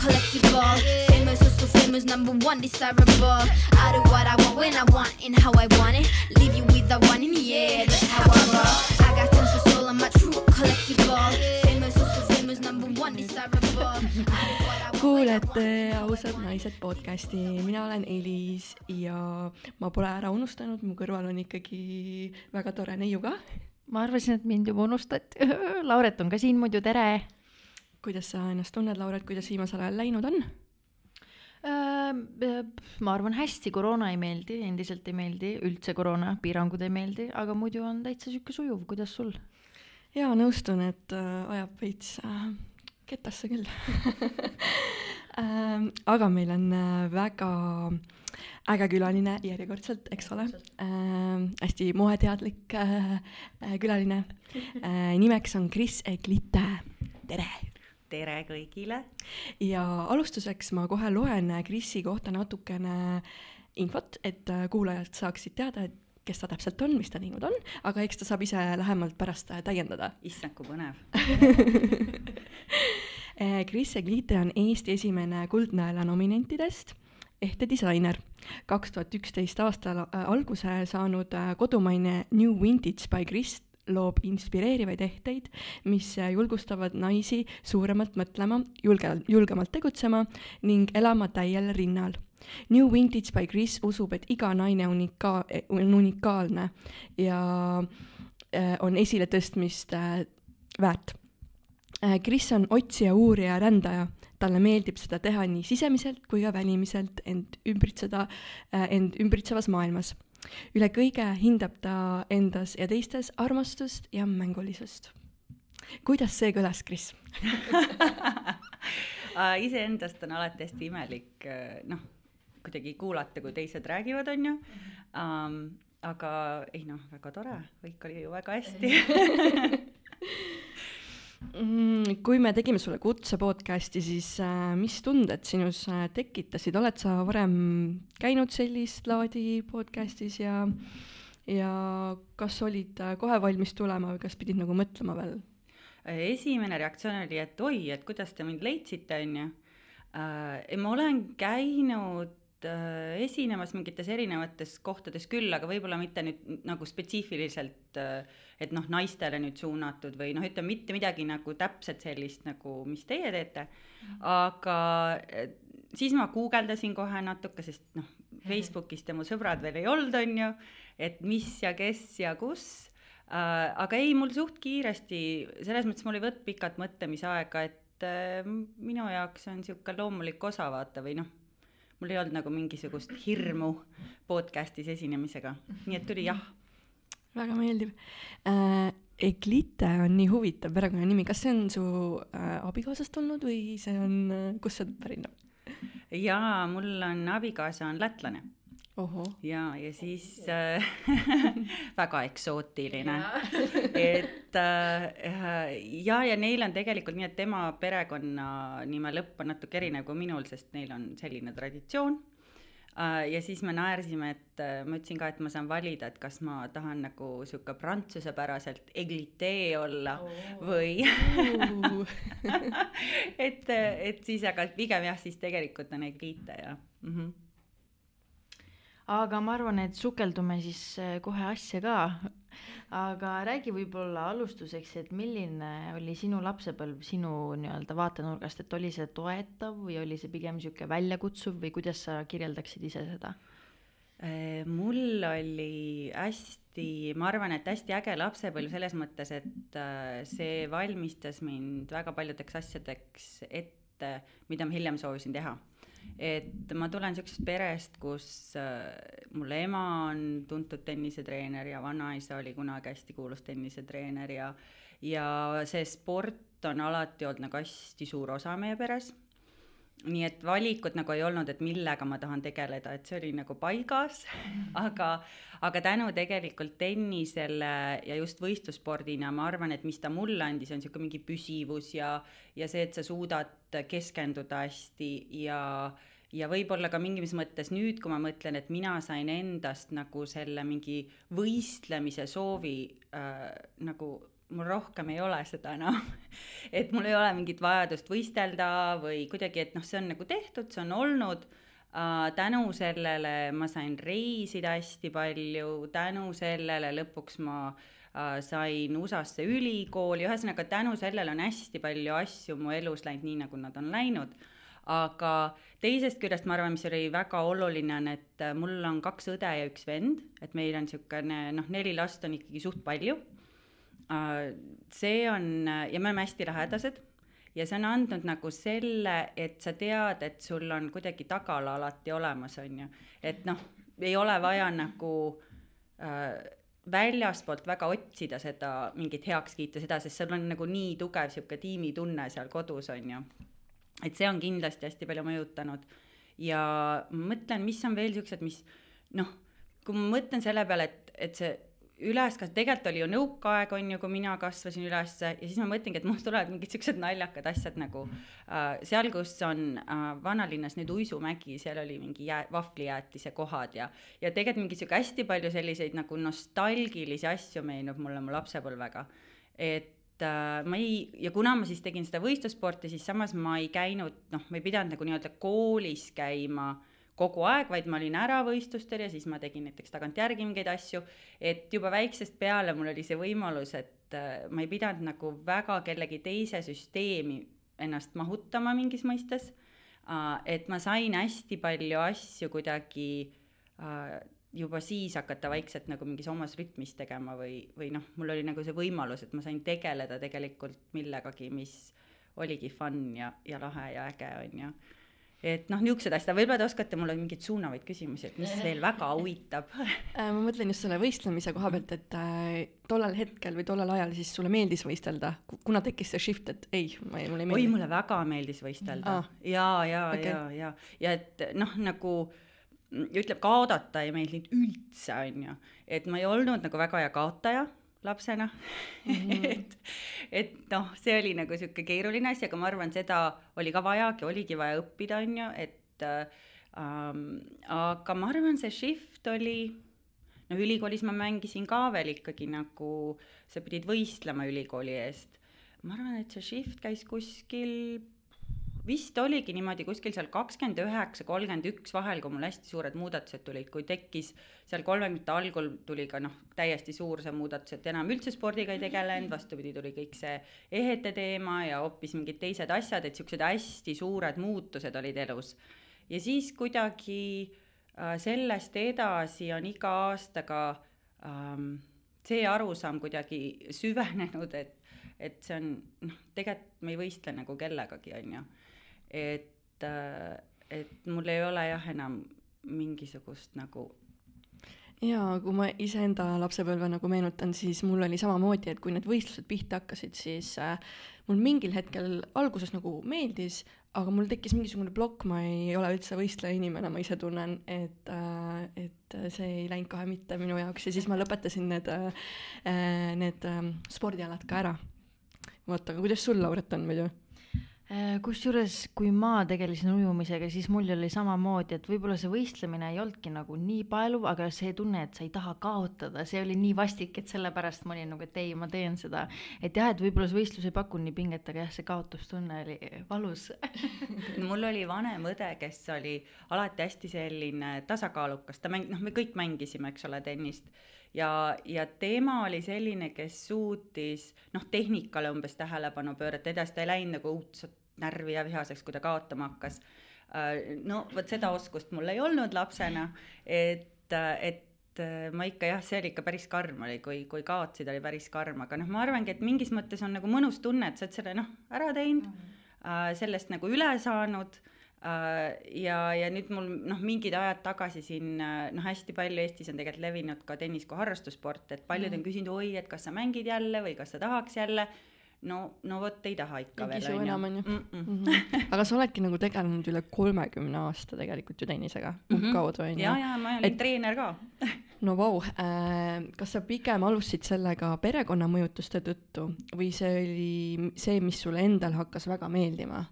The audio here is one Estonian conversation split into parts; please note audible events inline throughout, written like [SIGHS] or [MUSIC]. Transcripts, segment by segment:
collectible. Famous, also famous, number one, desirable. I do what I want when I want and how I want it. Leave you with the one in the air, that's how I roll. I got tons of soul, I'm a true collectible. Famous, also famous, number one, desirable. Kuulete Ausad naised podcasti, mina olen Elis ja ma pole ära unustanud, mu kõrval on ikkagi väga tore neiu ka. ma arvasin, et mind juba unustati. [LAUGHS] Lauret on ka siin muidu, tere. Kuidas sa ennast tunned, Lauret, kuidas viimasel ajal läinud on? ma arvan hästi, koroona ei meeldi, endiselt ei meeldi, üldse koroona, piirangud ei meeldi, aga muidu on täitsa sihuke sujuv, kuidas sul? jaa, nõustun, et äh, ajab veits äh, ketasse küll [LAUGHS] ähm, aga meil on äh, väga äge külaline järjekordselt, eks ole ähm,. hästi moeteadlik äh, äh, külaline [LAUGHS] äh,. nimeks on Kris Eglite, tere! Tere kõigile! ja alustuseks ma kohe loen Krisi kohta natukene infot, et äh, kuulajad saaksid teada, et kes ta täpselt on, mis ta teinud on, aga eks ta saab ise lähemalt pärast äh, täiendada. issand, kui põnev Eh, [LAUGHS] Kris Eglite on Eesti esimene Kuldnõela nominentidest, ehte disainer. kaks tuhat üksteist aastal äh, alguse saanud äh, kodumaine New Vintage by Kris loob inspireerivaid ehteid, mis julgustavad naisi suuremalt mõtlema, julge, julgemalt tegutsema ning elama täiel rinnal. New Vintage by Kris usub, et iga naine unika-, on unikaalne ja äh, on esiletõstmist äh, väärt Äh, Kris on otsija, uurija, rändaja. talle meeldib seda teha nii sisemiselt kui ka välimiselt end ümbritseda, end ümbritsevas maailmas. Üle kõige hindab ta endas ja teistes armastust ja mängulisust. kuidas see kõlas, Kris [LAUGHS] iseendast on alati hästi imelik, noh, kuidagi kuulata, kui teised räägivad, on ju um,. aga ei noh, väga tore, kõik oli ju väga hästi [LAUGHS] Mm, kui me tegime sulle kutse podcasti, siis äh, mis tunded sinus äh, tekitasid, oled sa varem käinud sellist laadi podcastis ja, ja kas olid äh, kohe valmis tulema või kas pidid nagu mõtlema veel? esimene reaktsioon oli, et oi, et kuidas te mind leidsite, on ju. ma olen käinud äh, esinemas mingites erinevates kohtades küll, aga võib-olla mitte nüüd nagu spetsiifiliselt äh, et noh, naistele nüüd suunatud või noh, ütleme mitte midagi nagu täpselt sellist nagu, mis teie teete. aga eh, siis ma guugeldasin kohe natuke, sest noh, Facebookist ja mu sõbrad veel ei olnud, on ju, et mis ja kes ja kus äh,. aga ei, mul suht kiiresti, selles mõttes mul ei võtnud pikat mõtlemisaega, et äh, minu jaoks on sihuke loomulik osa vaata või noh mul ei olnud nagu mingisugust hirmu podcast'is esinemisega, nii et tuli jah väga meeldiv äh,. Eglite on nii huvitav perekonnanimi, kas see on su äh, abikaasast tulnud või see on äh,, kust see pärineb? jaa, mul on abikaasa on lätlane. ja, ja siis äh, [LAUGHS] väga eksootiline. et äh, ja, ja neil on tegelikult nii, et tema perekonnanime lõpp on natuke erinev kui minul, sest neil on selline traditsioon ja siis me naersime, et äh, ma ütlesin ka, et ma saan valida, et kas ma tahan nagu sihuke prantsusepäraselt eglitee olla oh. või [LAUGHS] et, et siis, aga pigem jah, siis tegelikult on eglite ja mm. -hmm aga ma arvan, et sukeldume siis äh, kohe asja ka. Aga räägi võib-olla alustuseks, et milline oli sinu lapsepõlv sinu nii-öelda vaatenurgast, et oli see toetav või oli see pigem niisugune väljakutsuv või kuidas sa kirjeldaksid ise seda? Äh, mul oli hästi, ma arvan, et hästi äge lapsepõlv selles mõttes, et äh, see valmistas mind väga paljudeks asjadeks ette, mida ma hiljem soovisin teha et ma tulen siuksest perest, kus äh, mul ema on tuntud tennisetreener ja vanaisa oli kunagi hästi kuulus tennisetreener ja, ja see sport on alati olnud nagu hästi suur osa meie peres nii et valikut nagu ei olnud, et millega ma tahan tegeleda, et see oli nagu paigas. Aga, aga tänu tegelikult tennisele ja just võistlusspordina ma arvan, et mis ta mulle andis, on sihuke mingi püsivus ja, ja see, et sa suudad keskenduda hästi ja, ja võib-olla ka mingis mõttes nüüd, kui ma mõtlen, et mina sain endast nagu selle mingi võistlemise soovi äh, nagu mul rohkem ei ole seda enam. [LAUGHS] Et mul ei ole mingit vajadust võistelda või kuidagi, et noh, see on nagu tehtud, see on olnud. Uh,. tänu sellele ma sain reisida hästi palju, tänu sellele lõpuks ma uh, sain USA-sse ülikooli, ühesõnaga tänu sellele on hästi palju asju mu elus läinud nii, nagu nad on läinud. Aga teisest küljest ma arvan, mis oli väga oluline, on, et mul on kaks õde ja üks vend, et meil on niisugune noh, neli last on ikkagi suht palju. Äh, see on, ja me oleme hästi lähedased ja see on andnud nagu selle, et sa tead, et sul on kuidagi tagala alati olemas, on ju. et noh, ei ole vaja nagu äh, väljaspoolt väga otsida seda mingit heakskiitu, seda, sest sul on nagu nii tugev sihuke tiimitunne seal kodus, on ju. et see on kindlasti hästi palju mõjutanud. ja mõtlen, mis on veel siuksed, mis noh, kui ma mõtlen selle peale, et, et see üles, kas tegelikult oli ju nõukaaeg, on ju, kui mina kasvasin üles ja siis ma mõtlengi, et mul tulevad mingid siuksed naljakad asjad nagu äh, seal, kus on äh, vanalinnas nüüd Uisumägi, seal oli mingi jää, vahvlijäätise kohad ja, ja tegelikult mingi sihuke hästi palju selliseid nagu nostalgilisi asju meenub mulle mu lapsepõlvega. et äh, ma ei, ja kuna ma siis tegin seda võistlussporti, siis samas ma ei käinud, noh, ma ei pidanud nagu nii-öelda koolis käima kogu aeg, vaid ma olin ära võistlustel ja siis ma tegin näiteks tagantjärgi mingeid asju, et juba väiksest peale mul oli see võimalus, et äh, ma ei pidanud nagu väga kellegi teise süsteemi ennast mahutama mingis mõistes. Uh,, et ma sain hästi palju asju kuidagi uh, juba siis hakata vaikselt nagu mingis omas rütmis tegema või, või noh, mul oli nagu see võimalus, et ma sain tegeleda tegelikult millegagi, mis oligi fun ja, ja lahe ja äge, on ju et noh, niisugused asjad, võib-olla te oskate mulle mingeid suunavaid küsimusi, et mis veel väga [LAUGHS] huvitab. Äh, ma mõtlen just selle võistlemise koha pealt, et äh, tollel hetkel või tollel ajal siis sulle meeldis võistelda, kuna tekkis see shift, et ei, mulle ei meeldi? oi, mulle väga meeldis võistelda. Ah. ja, ja okay., ja, ja, ja et noh, nagu ütleb, kaotada ei meeldinud üldse, on ju, et ma ei olnud nagu väga hea kaotaja lapsena mm. -hmm. [LAUGHS] et, et noh, see oli nagu sihuke keeruline asi, aga ma arvan, seda oli ka vajagi, oligi vaja õppida, on ju, et ähm, aga ma arvan, see shift oli, no ülikoolis ma mängisin ka veel ikkagi nagu, sa pidid võistlema ülikooli eest. ma arvan, et see shift käis kuskil vist oligi niimoodi kuskil seal kakskümmend üheksa, kolmkümmend üks vahel, kui mul hästi suured muudatused tulid, kui tekkis seal kolmekümnendate algul tuli ka noh, täiesti suur see muudatus, et enam üldse spordiga ei tegelenud, vastupidi, tuli kõik see ehete teema ja hoopis mingid teised asjad, et siuksed hästi suured muutused olid elus. ja siis kuidagi äh, sellest edasi on iga aastaga ähm, see arusaam kuidagi süvenenud, et, et see on noh, tegelikult me ei võistle nagu kellegagi, on ju et, äh, et mul ei ole jah enam mingisugust nagu jaa, kui ma iseenda lapsepõlve nagu meenutan, siis mul oli samamoodi, et kui need võistlused pihta hakkasid, siis äh, mul mingil hetkel alguses nagu meeldis, aga mul tekkis mingisugune plokk, ma ei ole üldse võistleja inimene, ma ise tunnen, et äh,, et see ei läinud kohe mitte minu jaoks ja siis ma lõpetasin need äh,, need äh, spordialad ka ära. vot, aga kuidas sul, Lauret, on muidu? Äh, kusjuures, kui ma tegelesin ujumisega, siis mul oli samamoodi, et võib-olla see võistlemine ei olnudki nagu nii paeluv, aga see tunne, et sa ei taha kaotada, see oli nii vastik, et sellepärast ma olin nagu, et ei, ma teen seda. et jah, et võib-olla see võistlus ei pakkunud nii pinget, aga jah, see kaotustunne oli valus. [LAUGHS] Mul oli vanem õde, kes oli alati hästi selline tasakaalukas, ta mäng-, noh, me kõik mängisime, eks ole, tennist. Ja, ja tema oli selline, kes suutis noh, tehnikale umbes tähelepanu pöörata. Edasi, ta ei läinud nagu õudselt närvi ja vihaseks, kui ta kaotama hakkas. Äh, no vot seda oskust mul ei olnud lapsena, et, et äh, ma ikka jah, see oli ikka päris karm oli, kui, kui kaotasid, oli päris karm, aga noh, ma arvangi, et mingis mõttes on nagu mõnus tunne, et sa oled selle noh, ära teinud mm, -hmm. sellest nagu üle saanud ja, ja nüüd mul noh, mingid ajad tagasi siin noh, hästi palju Eestis on tegelikult levinud ka tennis kui harrastussport, et paljud mm. on küsinud, oi, et kas sa mängid jälle või kas sa tahaks jälle no, no vot ei taha ikka ei veel. Mm -mm. Mm -hmm. aga sa oledki nagu tegelenud üle kolmekümne aasta tegelikult ju tennisega mm -hmm. kaudu onju. ja, ja ma olin et... treener ka [LAUGHS] no vau äh, kas sa pigem alustasid sellega perekonna mõjutuste tõttu või see oli see, mis sulle endale hakkas väga meeldima?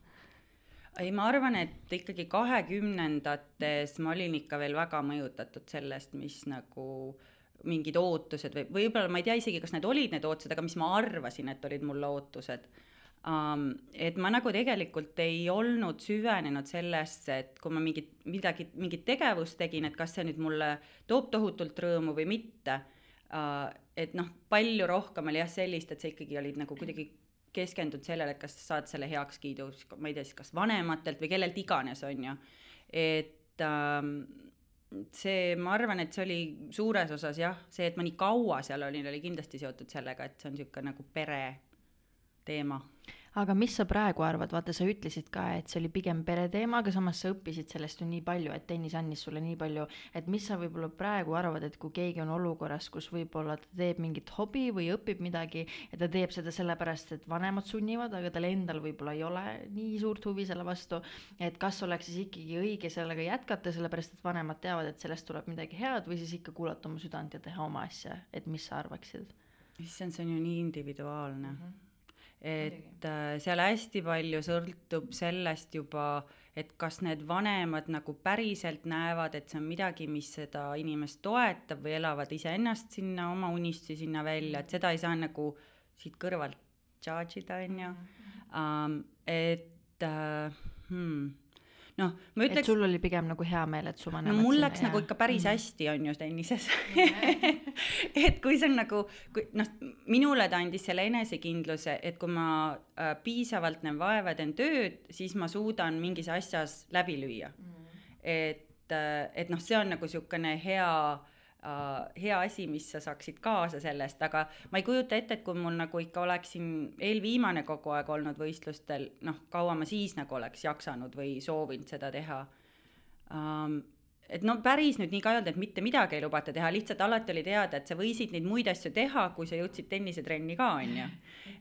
ei, ma arvan, et ikkagi kahekümnendates ma olin ikka veel väga mõjutatud sellest, mis nagu mingid ootused või võib-olla ma ei tea isegi, kas need olid need ootused, aga mis ma arvasin, et olid mulle ootused um,. et ma nagu tegelikult ei olnud süvenenud sellesse, et kui ma mingit, midagi, mingit tegevust tegin, et kas see nüüd mulle toob tohutult rõõmu või mitte uh,. et noh, palju rohkem oli jah sellist, et sa ikkagi olid nagu kuidagi keskendunud sellele, et kas saad selle heakskiidu, ma ei tea siis kas vanematelt või kellelt iganes, on ju. et um, see, ma arvan, et see oli suures osas jah, see, et ma nii kaua seal olin, oli kindlasti seotud sellega, et see on niisugune nagu pere teema aga mis sa praegu arvad, vaata, sa ütlesid ka, et see oli pigem pereteema, aga samas sa õppisid sellest ju nii palju, et tennis andis sulle nii palju, et mis sa võib-olla praegu arvad, et kui keegi on olukorras, kus võib-olla ta teeb mingit hobi või õpib midagi ja ta teeb seda sellepärast, et vanemad sunnivad, aga tal endal võib-olla ei ole nii suurt huvi selle vastu, et kas oleks siis ikkagi õige sellega jätkata, sellepärast et vanemad teavad, et sellest tuleb midagi head või siis ikka kuulata oma südant ja teha oma asja, et mis sa arvaksid? issand, see on ju nii individuaalne mm. -hmm et äh, seal hästi palju sõltub sellest juba, et kas need vanemad nagu päriselt näevad, et see on midagi, mis seda inimest toetab või elavad iseennast sinna, oma unistusi sinna välja, et seda ei saa nagu siit kõrvalt charge ida, on ju. Mhm. et uh, hmm noh, ma ütleks. sul oli pigem nagu hea meel, et su vanemad. no mul läks nagu ikka päris mm. hästi, on ju, tennises [LAUGHS] et kui see on nagu, kui noh, minule ta andis selle enesekindluse, et kui ma äh, piisavalt näen vaeva teen tööd, siis ma suudan mingis asjas läbi lüüa mm.. et äh,, et noh, see on nagu niisugune hea hea asi, mis sa saaksid kaasa sellest, aga ma ei kujuta ette, et kui mul nagu ikka oleksin eelviimane kogu aeg olnud võistlustel, noh, kaua ma siis nagu oleks jaksanud või soovinud seda teha um, et no päris nüüd nii ka ei olnud, et mitte midagi ei lubata teha, lihtsalt alati oli teada, et sa võisid neid muid asju teha, kui sa jõudsid tennisetrenni ka, on ju.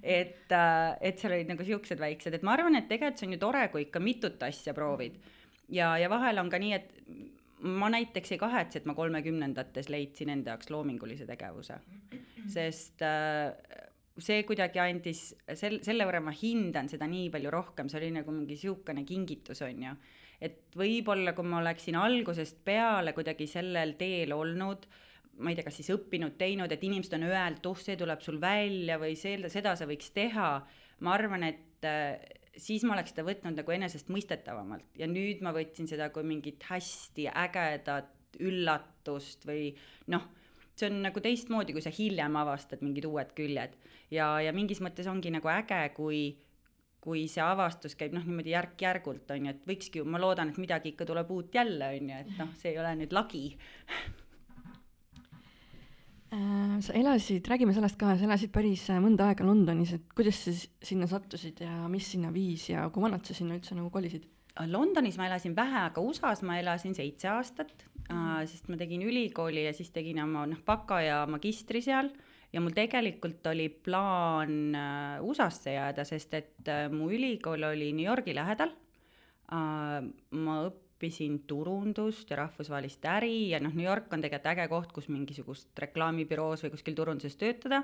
et, äh, et seal olid nagu siuksed väiksed, et ma arvan, et tegelikult see on ju tore, kui ikka mitut asja proovid. ja, ja vahel on ka nii, et ma näiteks ei kahetse, et ma kolmekümnendates leidsin enda jaoks loomingulise tegevuse, sest äh, see kuidagi andis, sel-, selle võrra ma hindan seda nii palju rohkem, see oli nagu mingi niisugune kingitus, on ju. et võib-olla, kui ma oleksin algusest peale kuidagi sellel teel olnud, ma ei tea, kas siis õppinud, teinud, et inimesed on öelnud, oh, see tuleb sul välja või see, seda sa võiks teha, ma arvan, et äh, siis ma oleks seda võtnud nagu enesestmõistetavamalt. Ja nüüd ma võtsin seda kui mingit hästi ägedat üllatust või noh, see on nagu teistmoodi, kui sa hiljem avastad mingid uued küljed. Ja, ja mingis mõttes ongi nagu äge, kui kui see avastus käib noh, niimoodi järk-järgult on ju, et võikski ju, ma loodan, et midagi ikka tuleb uut jälle on ju, et noh, see ei ole nüüd lagi [LAUGHS] sa elasid, räägime sellest ka, sa elasid päris äh, mõnda aega Londonis, et kuidas sa sinna sattusid ja mis sinna viis ja kui vanalt sa sinna üldse nagu kolisid? Äh, Londonis ma elasin vähe, aga USA-s ma elasin seitse aastat mm, -hmm. sest ma tegin ülikooli ja siis tegin oma noh, baka ja magistri seal ja mul tegelikult oli plaan USA-sse jääda, sest et mu ülikool oli New Yorgi lähedal. ma õppisin õppisin turundust ja rahvusvahelist äri ja noh, New York on tegelikult äge koht, kus mingisugust reklaamibüroos või kuskil turunduses töötada.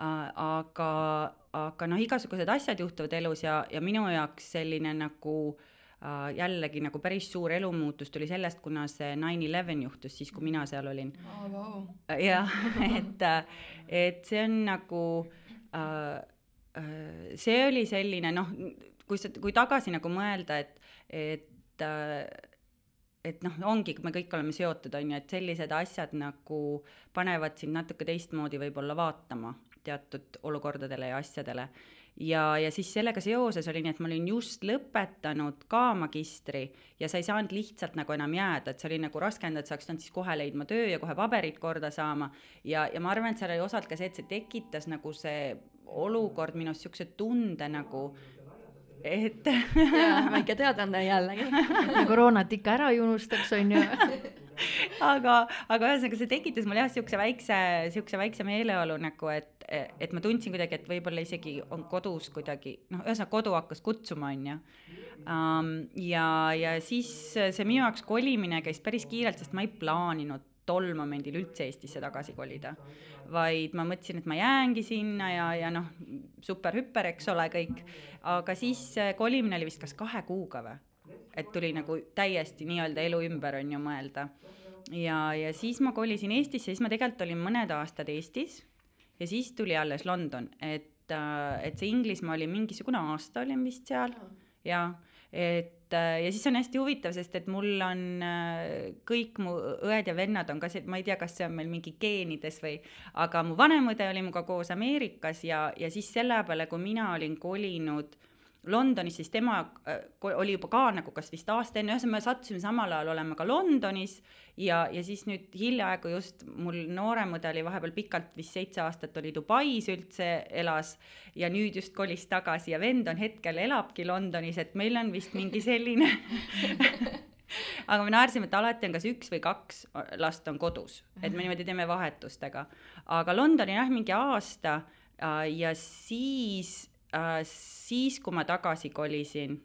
aga, aga noh, igasugused asjad juhtuvad elus ja, ja minu jaoks selline nagu äh, jällegi nagu päris suur elumuutus tuli sellest, kuna see nine eleven juhtus siis, kui mina seal olin oh,. Wow. jah, [LAUGHS] et, et see on nagu äh, see oli selline noh, kui sa, kui tagasi nagu mõelda, et, et et et noh, ongi, me kõik oleme seotud, on ju, et sellised asjad nagu panevad sind natuke teistmoodi võib-olla vaatama teatud olukordadele ja asjadele. ja, ja siis sellega seoses oli nii, et ma olin just lõpetanud ka magistri ja sa ei saanud lihtsalt nagu enam jääda, et see oli nagu raskendav, et sa oleks pidanud siis kohe leidma töö ja kohe paberid korda saama. ja, ja ma arvan, et seal oli osalt ka see, et see tekitas nagu see olukord minus niisuguse tunde nagu et väike teadaanne jällegi koroonat ikka ära ei unustaks, on ju aga, aga ühesõnaga see tekitas mul jah, siukse väikse, siukse väikse meeleolu nagu, et, et ma tundsin kuidagi, et võib-olla isegi on kodus kuidagi, noh, ühesõnaga kodu hakkas kutsuma, on ju um,. ja, ja siis see minu jaoks kolimine käis päris kiirelt, sest ma ei plaaninud tol momendil üldse Eestisse tagasi kolida vaid ma mõtlesin, et ma jäängi sinna ja, ja noh, super hüper, eks ole, kõik. aga siis kolimine oli vist kas kahe kuuga või? et tuli nagu täiesti nii-öelda elu ümber on ju mõelda. ja, ja siis ma kolisin Eestisse, siis ma tegelikult olin mõned aastad Eestis ja siis tuli alles London, et, et see Inglismaa oli mingisugune aasta olin vist seal ja et ja siis on hästi huvitav, sest et mul on kõik mu õed ja vennad on ka see, ma ei tea, kas see on meil mingi geenides või, aga mu vanem õde oli minuga koos Ameerikas ja, ja siis selle peale, kui mina olin kolinud äh, Londonis, siis tema äh, oli juba ka nagu kas vist aasta enne, ühesõnaga me sattusime samal ajal olema ka Londonis ja, ja siis nüüd hiljaaegu just mul noorem õde oli vahepeal pikalt, vist seitse aastat oli Dubais üldse elas ja nüüd just kolis tagasi ja vend on hetkel, elabki Londonis, et meil on vist mingi selline [LAUGHS] aga me naersime, et alati on kas üks või kaks last on kodus, et me niimoodi teeme vahetustega. aga Londoni jah, mingi aasta äh, ja siis äh, siis, kui ma tagasi kolisin,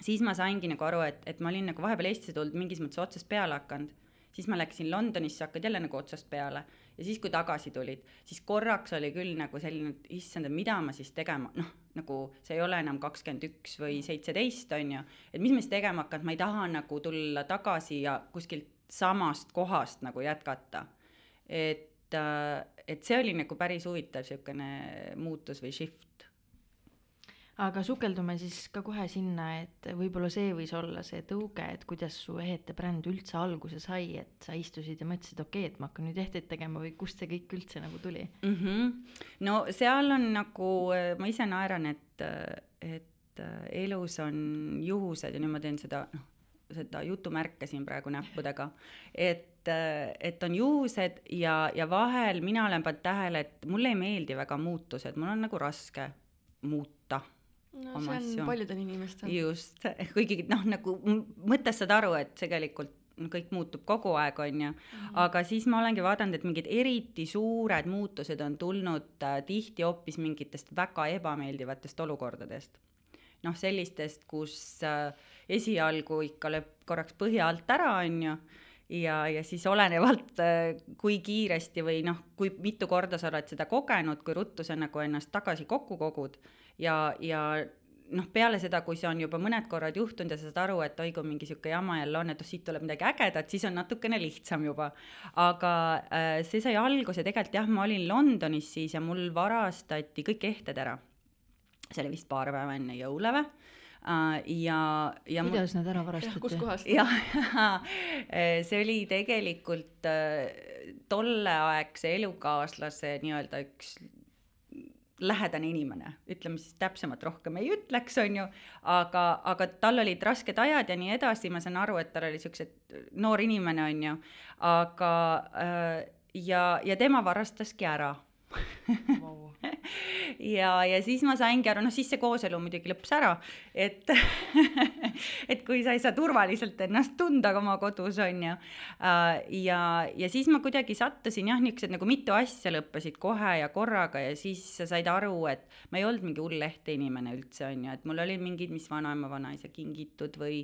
siis ma saingi nagu aru, et, et ma olin nagu vahepeal Eestisse tulnud mingis mõttes otsast peale hakanud. siis ma läksin Londonisse, hakkad jälle nagu otsast peale ja siis, kui tagasi tulid, siis korraks oli küll nagu selline, et issand, et mida ma siis tegema, noh, nagu see ei ole enam kakskümmend üks või seitseteist, on ju, et mis ma siis tegema hakkan, ma ei taha nagu tulla tagasi ja kuskilt samast kohast nagu jätkata. et, äh, et see oli nagu päris huvitav niisugune muutus või shift aga sukeldume siis ka kohe sinna, et võib-olla see võis olla see tõuge, et kuidas su ehete bränd üldse alguse sai, et sa istusid ja mõtlesid, okei okay,, et ma hakkan nüüd ehteid tegema või kust see kõik üldse nagu tuli mm? -hmm. no seal on nagu, ma ise naeran, et, et elus on juhused ja nüüd ma teen seda, noh, seda jutumärke siin praegu näppudega, et, et on juhused ja, ja vahel mina olen pannud tähele, et mulle ei meeldi väga muutused, mul on nagu raske muuta no see on asju. paljudel inimestel. just, [LAUGHS] kuigi noh, nagu mõttes saad aru, et tegelikult kõik muutub kogu aeg, on ju, mhm. aga siis ma olengi vaadanud, et mingid eriti suured muutused on tulnud äh, tihti hoopis mingitest väga ebameeldivatest olukordadest. noh, sellistest, kus äh, esialgu ikka lööb korraks põhja alt ära, on ju, ja, ja siis olenevalt äh,, kui kiiresti või noh, kui mitu korda sa oled seda kogenud, kui ruttu sa nagu ennast tagasi kokku kogud ja, ja noh, peale seda, kui see on juba mõned korrad juhtunud ja sa saad aru, et oi, kui mingi sihuke jama jälle on, et oh, siit tuleb midagi ägedat, siis on natukene lihtsam juba. aga äh, see sai alguse tegelikult jah, ma olin Londonis siis ja mul varastati kõik ehted ära. see oli vist paar päeva enne jõule või Uh, ja, ja kuidas nad ära varastati? kuskohast? jah, [LAUGHS] see oli tegelikult uh, tolleaegse elukaaslase nii-öelda üks lähedane inimene, ütleme siis täpsemalt rohkem ei ütleks, on ju, aga, aga tal olid rasked ajad ja nii edasi, ma saan aru, et tal oli siuksed, noor inimene, on ju, aga äh, ja, ja tema varastaski ära. Wow. [LAUGHS] ja, ja siis ma saingi aru, noh siis see kooselu muidugi lõppes ära, et [LAUGHS] et kui sa ei saa turvaliselt ennast tunda oma kodus, on ju. Äh, ja, ja siis ma kuidagi sattusin jah, niisugused nagu mitu asja lõppesid kohe ja korraga ja siis sa said aru, et ma ei olnud mingi hull lehte inimene üldse, on ju, et mul olid mingid, mis vanaema, vanaisa kingitud või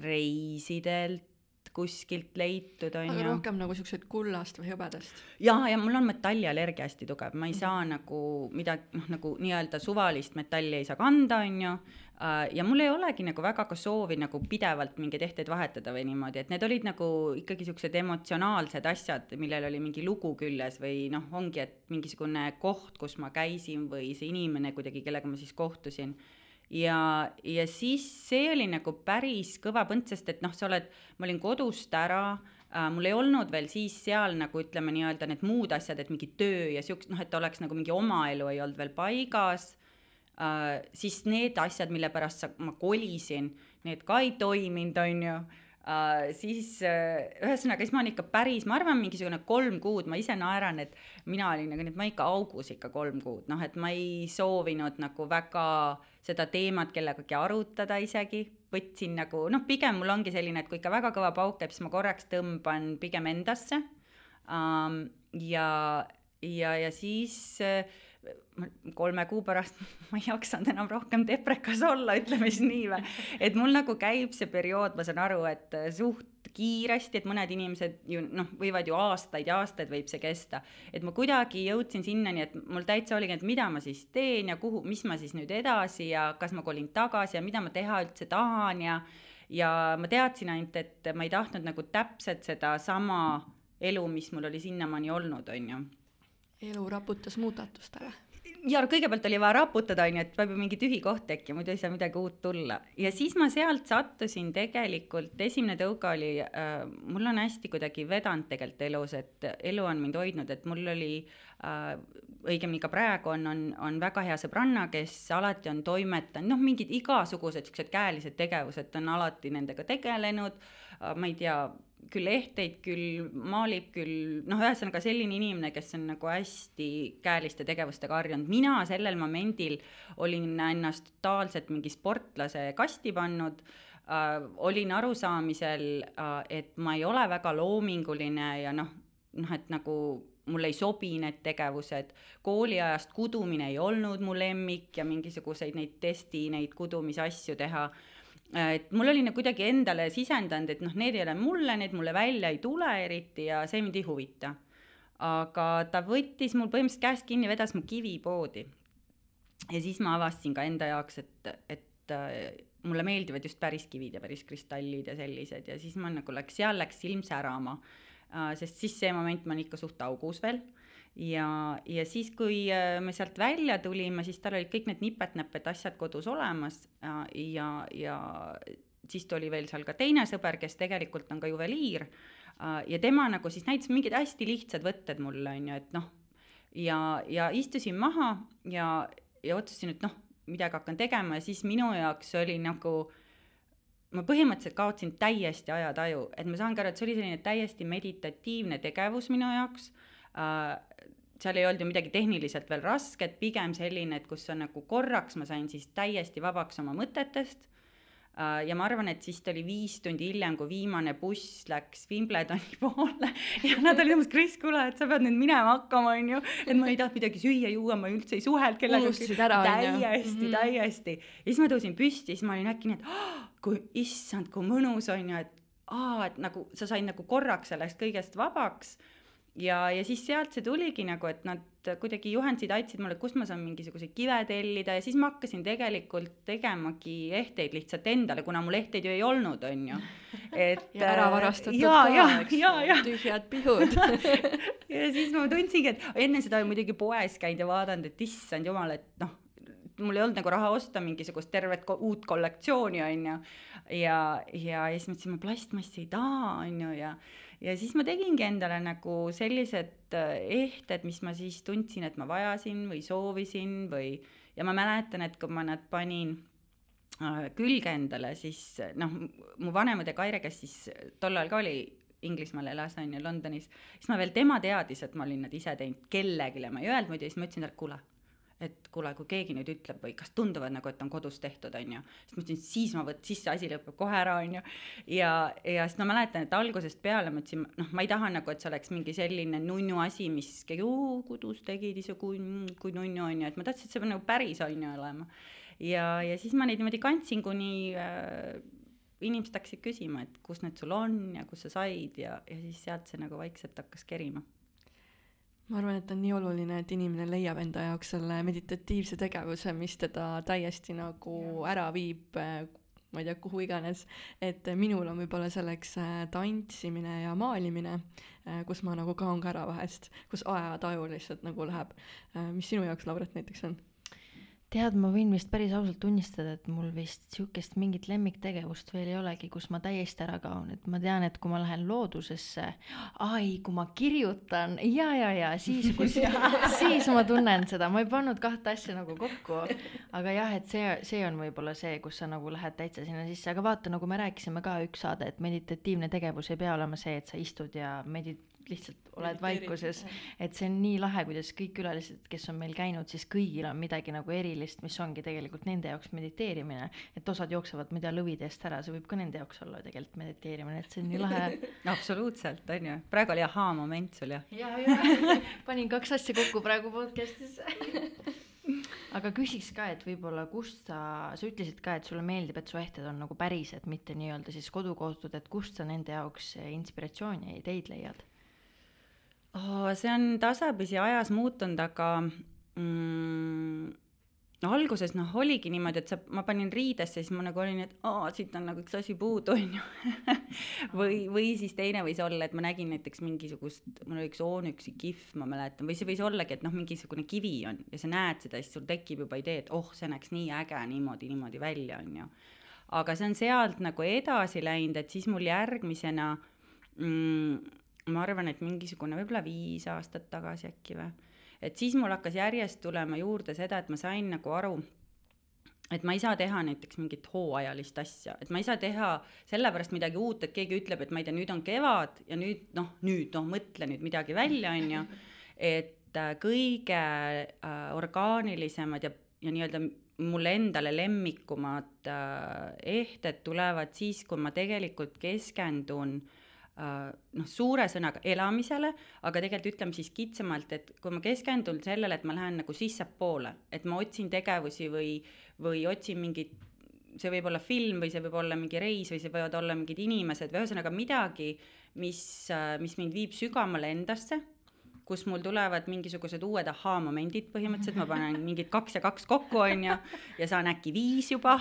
reisidelt kuskilt leitud, on ju. aga rohkem nagu siuksed kullast või hõbedast? ja, ja mul on metalliallergia hästi tugev, ma ei saa mm -hmm. nagu midagi, noh, nagu nii-öelda suvalist metalli ei saa kanda, on ju äh, ja mul ei olegi nagu väga ka soovi nagu pidevalt mingeid ehteid vahetada või niimoodi, et need olid nagu ikkagi siuksed emotsionaalsed asjad, millel oli mingi lugu küljes või noh, ongi, et mingisugune koht, kus ma käisin või see inimene kuidagi, kellega ma siis kohtusin ja, ja siis see oli nagu päris kõva põnt, sest et noh, sa oled, ma olin kodust ära äh,, mul ei olnud veel siis seal nagu ütleme nii-öelda need muud asjad, et mingi töö ja siukest noh, et oleks nagu mingi oma elu ei olnud veel paigas äh,. siis need asjad, mille pärast sa, ma kolisin, need ka ei toiminud, on ju Uh, siis uh, ühesõnaga, siis ma olin ikka päris, ma arvan, mingisugune kolm kuud, ma ise naeran, et mina olin nagu, et ma ikka augus ikka kolm kuud, noh, et ma ei soovinud nagu väga seda teemat kellegagi arutada isegi, võtsin nagu noh, pigem mul ongi selline, et kui ikka väga kõva pauk käib, siis ma korraks tõmban pigem endasse um,. ja, ja, ja siis uh, kolme kuu pärast [LAUGHS] ma ei jaksanud enam rohkem deprekas olla, ütleme siis nii või. et mul nagu käib see periood, ma saan aru, et suht kiiresti, et mõned inimesed ju noh, võivad ju aastaid ja aastaid võib see kesta. et ma kuidagi jõudsin sinnani, et mul täitsa oligi, et mida ma siis teen ja kuhu, mis ma siis nüüd edasi ja kas ma kolin tagasi ja mida ma teha üldse tahan ja ja ma teadsin ainult, et ma ei tahtnud nagu täpselt sedasama elu, mis mul oli sinnamaani olnud, on ju. Elu raputas muudatustele ja kõigepealt oli vaja raputada, on ju, et peab ju mingi tühi koht tekkima, muidu ei saa midagi uut tulla. ja siis ma sealt sattusin tegelikult, esimene tõuge oli äh,, mul on hästi kuidagi vedanud tegelikult elus, et elu on mind hoidnud, et mul oli äh, õigemini ka praegu on, on, on väga hea sõbranna, kes alati on toimetanud, noh, mingid igasugused niisugused käelised tegevused, ta on alati nendega tegelenud äh,, ma ei tea, küll ehteid, küll maalib, küll noh, ühesõnaga selline inimene, kes on nagu hästi käeliste tegevustega harjunud. mina sellel momendil olin ennast totaalselt mingi sportlase kasti pannud. Äh,, olin arusaamisel äh,, et ma ei ole väga loominguline ja noh, noh, et nagu mulle ei sobi need tegevused, kooliajast kudumine ei olnud mu lemmik ja mingisuguseid neid testi, neid kudumise asju teha et mul oli nagu kuidagi endale sisendanud, et noh, need ei ole mulle, need mulle välja ei tule eriti ja see mind ei huvita. aga ta võttis mul põhimõtteliselt käest kinni, vedas mu kivipoodi. ja siis ma avastasin ka enda jaoks, et, et äh, mulle meeldivad just päris kivid ja päris kristallid ja sellised ja siis ma nagu läks, seal läks silm särama äh,. sest siis see moment ma olin ikka suht augus veel ja, ja siis, kui äh, me sealt välja tulime, siis tal olid kõik need nipet-näpet asjad kodus olemas ja, ja, ja siis tuli veel seal ka teine sõber, kes tegelikult on ka juveliir äh, ja tema nagu siis näitas mingeid hästi lihtsad võtted mulle, on ju, et noh, ja, ja istusin maha ja, ja otsustasin, et noh, midagi hakkan tegema ja siis minu jaoks oli nagu ma põhimõtteliselt kaotasin täiesti ajataju, et ma saangi aru, et see oli selline täiesti meditatiivne tegevus minu jaoks äh, seal ei olnud ju midagi tehniliselt veel rasket, pigem selline, et kus sa nagu korraks ma sain siis täiesti vabaks oma mõtetest uh,. ja ma arvan, et siis ta oli viis tundi hiljem, kui viimane buss läks Wimbledoni [LAUGHS] poole ja nad olid umbes, Kris, kuule, et sa pead nüüd minema hakkama, on ju. et ma ei tahtnud midagi süüa-juua, ma üldse ei suhelnud kellegagi. täiesti mm, -hmm. täiesti. ja siis ma tõusin püsti, siis ma olin äkki nii, et oh, kui issand, kui mõnus on ju, et aa, et nagu sa said nagu korraks sellest kõigest vabaks ja, ja siis sealt see tuligi nagu, et nad kuidagi juhendasid, aitasid mulle, kust ma saan mingisuguseid kive tellida ja siis ma hakkasin tegelikult tegemagi ehteid lihtsalt endale, kuna mul ehteid ju ei olnud, on ju. et [LAUGHS] ja ära varastatud ja, ka, eks, tühjad pihud [LAUGHS] ja siis ma tundsingi, et enne seda olen muidugi poes käinud ja vaadanud, et issand jumal, et noh, mul ei olnud nagu raha osta mingisugust tervet ko uut kollektsiooni, on ju. ja, ja, ja siis mõtlesin, ma plastmassi ei taha, on ju, ja ja siis ma tegingi endale nagu sellised äh, ehted, mis ma siis tundsin, et ma vajasin või soovisin või, ja ma mäletan, et kui ma nad panin äh, külge endale, siis noh, mu vanem õde Kaire, kes siis tol ajal ka oli Inglismaal elas, on ju, Londonis, siis ma veel, tema teadis, et ma olin nad ise teinud kellelegi, ma ei öelnud muidu, siis ma ütlesin talle, kuule et kuule, kui keegi nüüd ütleb või kas tunduvad nagu, et on kodus tehtud, on ju. siis ma ütlesin, siis ma võt-, siis see asi lõpeb kohe ära, on ju. ja, ja siis ma mäletan, et algusest peale ma ütlesin, noh, ma ei taha nagu, et see oleks mingi selline nunnu asi, mis keegi, kodus tegid ise, kui, kui nunnu, on ju, et ma tahtsin, et see peab nagu päris, on ju, olema. ja, ja siis ma neid niimoodi kandsin, kuni äh, inimesed hakkasid küsima, et kus need sul on ja kus sa said ja, ja siis sealt see nagu vaikselt hakkas kerima ma arvan, et on nii oluline, et inimene leiab enda jaoks selle meditatiivse tegevuse, mis teda täiesti nagu ära viib, äh, ma ei tea, kuhu iganes, et minul on võib-olla selleks äh, tantsimine ja maalimine, äh, kus ma nagu kaon ka ära vahest, kus ajataju lihtsalt nagu läheb. mis sinu jaoks, Lauret, näiteks on? Tead, ma võin vist päris ausalt tunnistada, et mul vist sihukest mingit lemmiktegevust veel ei olegi, kus ma täiesti ära kaon, et ma tean, et kui ma lähen loodusesse, ai, kui ma kirjutan. Ja, ja, ja siis, kus [LAUGHS] siis ma tunnen seda, ma ei pannud kahte asja nagu kokku. aga jah, et see, see on võib-olla see, kus sa nagu lähed täitsa sinna sisse, aga vaata, nagu me rääkisime ka üks saade, et meditatiivne tegevus ei pea olema see, et sa istud ja medit-, lihtsalt oled vaikuses, et see on nii lahe, kuidas kõik külalised, kes on meil käinud, siis kõigil on midagi nagu erilist, mis ongi tegelikult nende jaoks mediteerimine. et osad jooksevad, ma ei tea, lõvide eest ära, see võib ka nende jaoks olla tegelikult mediteerimine, et see on nii lahe. [LAUGHS] Absoluutselt, on ju, praegu oli ahaa-moment sul jah? ja, ja [LAUGHS] panin kaks asja kokku praegu podcast'is. [LAUGHS] Aga küsiks ka, et võib-olla kust sa, sa ütlesid ka, et sulle meeldib, et su ehted on nagu pärised, mitte nii-öelda siis kodukohtud, et kust sa nende jaoks inspiratsiooni ja ideid leiad? Oh,? see on tasapisi ajas muutunud, aga mm, no alguses noh, oligi niimoodi, et sa, ma panin riidesse, siis ma nagu olin, et aa, siit on nagu üks asi puudu, on ju. [LAUGHS] või, või siis teine võis olla, et ma nägin näiteks mingisugust, mul oli üks Onyxi kihv, ma mäletan, või see võis ollagi, et noh, mingisugune kivi on ja sa näed seda, siis sul tekib juba idee, et oh, see näeks nii äge niimoodi, niimoodi välja, on ju. aga see on sealt nagu edasi läinud, et siis mul järgmisena mm, ma arvan, et mingisugune võib-olla viis aastat tagasi äkki või et siis mul hakkas järjest tulema juurde seda, et ma sain nagu aru, et ma ei saa teha näiteks mingit hooajalist asja, et ma ei saa teha sellepärast midagi uut, et keegi ütleb, et ma ei tea, nüüd on kevad ja nüüd noh, nüüd noh, mõtle nüüd midagi välja, on ju. et äh, kõige äh, orgaanilisemad ja, ja nii-öelda mulle endale lemmikumad äh, ehted tulevad siis, kui ma tegelikult keskendun äh, noh, suure sõnaga elamisele, aga tegelikult ütleme siis kitsamalt, et kui ma keskendun sellele, et ma lähen nagu sissepoole, et ma otsin tegevusi või, või otsin mingit, see võib olla film või see võib olla mingi reis või see võivad olla mingid inimesed või ühesõnaga midagi, mis, äh, mis mind viib sügavamale endasse kus mul tulevad mingisugused uued ahaa-momendid põhimõtteliselt, ma panen mingid kaks ja kaks kokku, on ju, ja saan äkki viis juba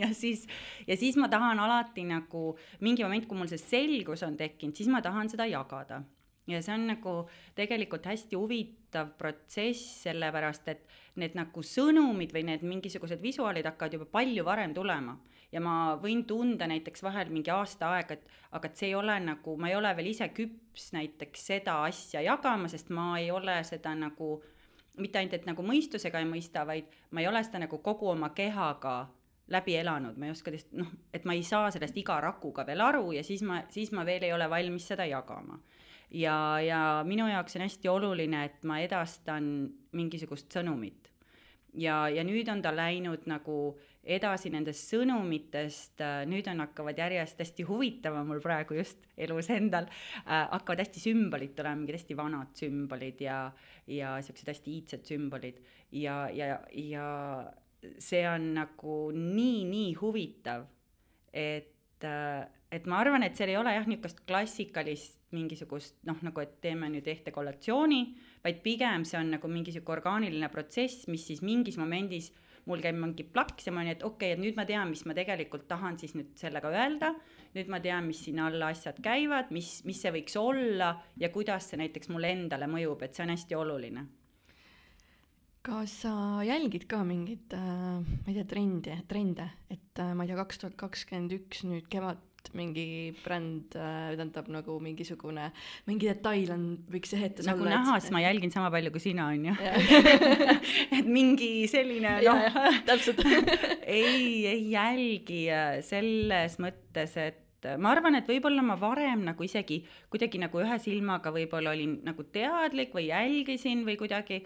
ja siis, ja siis ma tahan alati nagu mingi moment, kui mul see selgus on tekkinud, siis ma tahan seda jagada ja see on nagu tegelikult hästi huvitav protsess, sellepärast et need nagu sõnumid või need mingisugused visuaalid hakkavad juba palju varem tulema. Ja ma võin tunda näiteks vahel mingi aasta aega, et aga et see ei ole nagu, ma ei ole veel ise küps näiteks seda asja jagama, sest ma ei ole seda nagu mitte ainult, et nagu mõistusega ei mõista, vaid ma ei ole seda nagu kogu oma kehaga läbi elanud, ma ei oska teist, noh, et ma ei saa sellest iga rakuga veel aru ja siis ma, siis ma veel ei ole valmis seda jagama ja, ja minu jaoks on hästi oluline, et ma edastan mingisugust sõnumit. ja, ja nüüd on ta läinud nagu edasi nendest sõnumitest, nüüd on, hakkavad järjest hästi huvitav on mul praegu just elus endal äh,, hakkavad hästi sümbolid tulema, mingid hästi vanad sümbolid ja, ja siuksed hästi iidsed sümbolid. Ja, ja, ja see on nagu nii, nii huvitav, et äh, et ma arvan, et seal ei ole jah, niisugust klassikalist mingisugust noh, nagu et teeme nüüd ühte kollektsiooni, vaid pigem see on nagu mingi sihuke orgaaniline protsess, mis siis mingis momendis mul käib mingi plaks ja ma olin, et okei okay,, et nüüd ma tean, mis ma tegelikult tahan siis nüüd sellega öelda. nüüd ma tean, mis sinna alla asjad käivad, mis, mis see võiks olla ja kuidas see näiteks mulle endale mõjub, et see on hästi oluline kas sa jälgid ka mingeid äh,, ma ei tea, trendi, trende, et äh, ma ei tea, kaks tuhat kakskümmend üks nüüd kevad mingi bränd äh,, tähendab nagu mingisugune, mingi detail on, võiks ehetas nagu olla. nagu näha, siis ma jälgin sama palju kui sina, on ju. [LAUGHS] et mingi selline noh, täpselt [LAUGHS] ei, ei jälgi äh, selles mõttes, et ma arvan, et võib-olla ma varem nagu isegi kuidagi nagu ühe silmaga võib-olla olin nagu teadlik või jälgisin või kuidagi,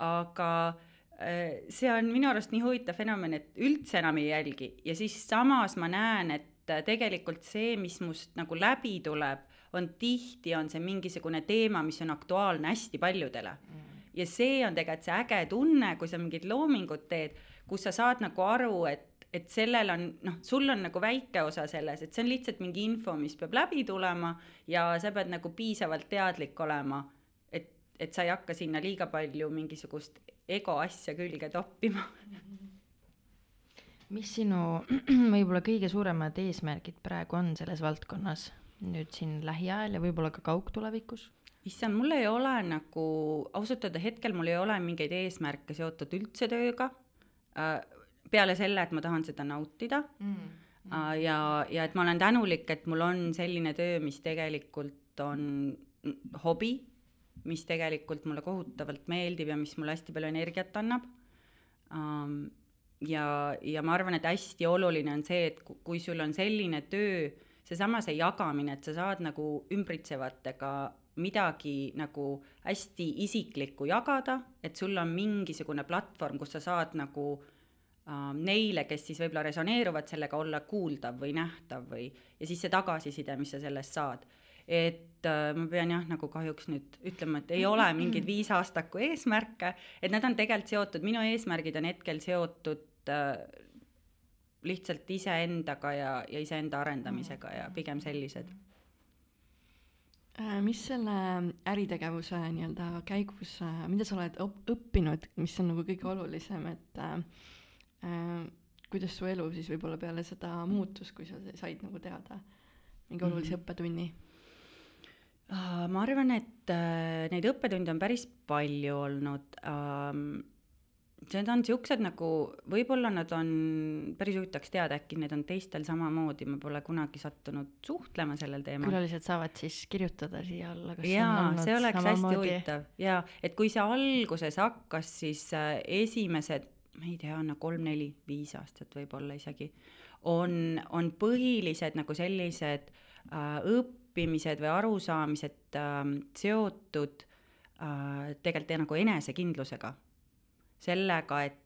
aga äh, see on minu arust nii huvitav fenomen, et üldse enam ei jälgi ja siis samas ma näen, et et tegelikult see, mis must nagu läbi tuleb, on tihti, on see mingisugune teema, mis on aktuaalne hästi paljudele mm. ja see on tegelikult see äge tunne, kui sa mingit loomingut teed, kus sa saad nagu aru, et et sellel on, noh, sul on nagu väike osa selles, et see on lihtsalt mingi info, mis peab läbi tulema ja sa pead nagu piisavalt teadlik olema, et, et sa ei hakka sinna liiga palju mingisugust ego asja külge toppima mm. -hmm mis sinu [CLEARS THROAT] võib-olla kõige suuremad eesmärgid praegu on selles valdkonnas nüüd siin lähiajal ja võib-olla ka kaugtulevikus? issand, mul ei ole nagu, ausalt öelda hetkel mul ei ole mingeid eesmärke seotud üldse tööga äh,. peale selle, et ma tahan seda nautida mm. -hmm. ja, ja et ma olen tänulik, et mul on selline töö, mis tegelikult on hobi, mis tegelikult mulle kohutavalt meeldib ja mis mulle hästi palju energiat annab um, ja, ja ma arvan, et hästi oluline on see, et kui sul on selline töö, seesama see jagamine, et sa saad nagu ümbritsevatega midagi nagu hästi isiklikku jagada, et sul on mingisugune platvorm, kus sa saad nagu äh, neile, kes siis võib-olla resoneeruvad sellega, olla kuuldav või nähtav või, ja siis see tagasiside, mis sa sellest saad. Et äh, ma pean jah, nagu kahjuks nüüd ütlema, et ei ole mingeid [LAUGHS] viisaastaku eesmärke, et need on tegelikult seotud, minu eesmärgid on hetkel seotud äh, lihtsalt iseendaga ja, ja iseenda arendamisega ja pigem sellised. Äh, mis selle äritegevuse nii-öelda käigus, äh, mida sa oled õppinud, mis on nagu kõige olulisem, et äh, kuidas su elu siis võib-olla peale seda muutus, kui sa said nagu teada mingi olulise mm -hmm. õppetunni? ma arvan, et äh, neid õppetunde on päris palju olnud ähm, need on siuksed nagu, võib-olla nad on, päris huvitaks teada, äkki need on teistel samamoodi, ma pole kunagi sattunud suhtlema sellel teemal. külalised saavad siis kirjutada siia alla, kas jaa, on olnud see oleks hästi samamoodi? huvitav jaa, et kui see alguses hakkas, siis äh, esimesed, ma ei tea, no kolm-neli-viis aastat võib-olla isegi, on, on põhilised nagu sellised äh, õppimised või arusaamised äh, seotud äh, tegelikult nagu enesekindlusega sellega, et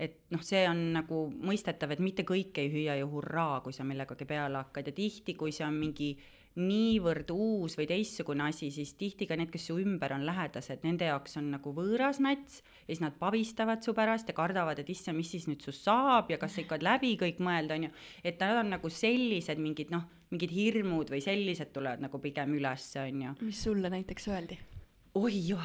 et noh, see on nagu mõistetav, et mitte kõik ei hüüa ju hurraa, kui sa millegagi peale hakkad ja tihti, kui see on mingi niivõrd uus või teistsugune asi, siis tihti ka need, kes su ümber on lähedased, nende jaoks on nagu võõras nats ja siis nad pabistavad su pärast ja kardavad, et issand, mis siis nüüd sust saab ja kas sa ikka läbi kõik mõelda, on ju. et nad on nagu sellised mingid noh, mingid hirmud või sellised tulevad nagu pigem üles, on ju. mis sulle näiteks öeldi? Oi joo,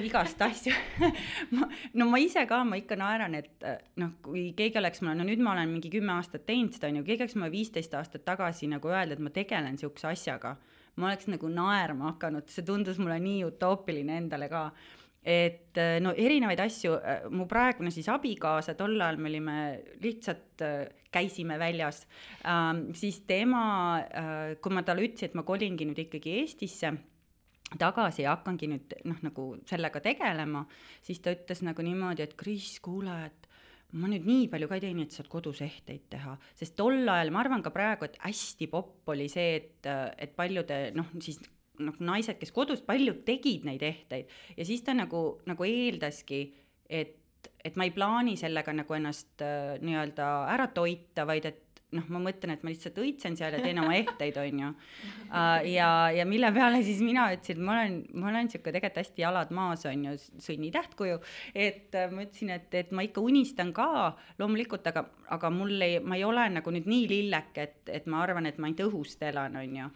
igast asju [LAUGHS] ma, no ma ise ka, ma ikka naeran, et äh, noh, kui keegi oleks mulle, no nüüd ma olen mingi kümme aastat teinud seda, on ju, keegi oleks mulle viisteist aastat tagasi nagu öelda, et ma tegelen niisuguse asjaga, ma oleks nagu naerma hakanud, see tundus mulle nii utoopiline endale ka. et äh, no erinevaid asju, äh, mu praegune siis abikaasa, tol ajal me olime lihtsalt käisime väljas ähm,, siis tema, kui ma talle ütlesin, et ma kolingi nüüd ikkagi Eestisse tagasi ja hakkangi nüüd noh, nagu sellega tegelema, siis ta ütles nagu niimoodi, et Kris, kuule, et ma nüüd nii palju ka ei tee, nii et saad kodus ehteid teha, sest tol ajal ma arvan ka praegu, et hästi popp oli see, et, et paljude noh, siis noh, naised, kes kodus, paljud tegid neid ehteid. Ja siis ta nagu, nagu eeldaski, et et ma ei plaani sellega nagu ennast äh, nii-öelda ära toita, vaid et noh, ma mõtlen, et ma lihtsalt õitsen seal ja teen oma [LAUGHS] ehteid, on ju. Äh, ja, ja mille peale siis mina ütlesin, et ma olen, ma olen sihuke tegelikult hästi jalad maas, on ju, sõnnitähtkuju. et äh, ma ütlesin, et, et ma ikka unistan ka loomulikult, aga, aga mul ei, ma ei ole nagu nüüd nii lillek, et, et ma arvan, et ma ainult õhust elan, on ju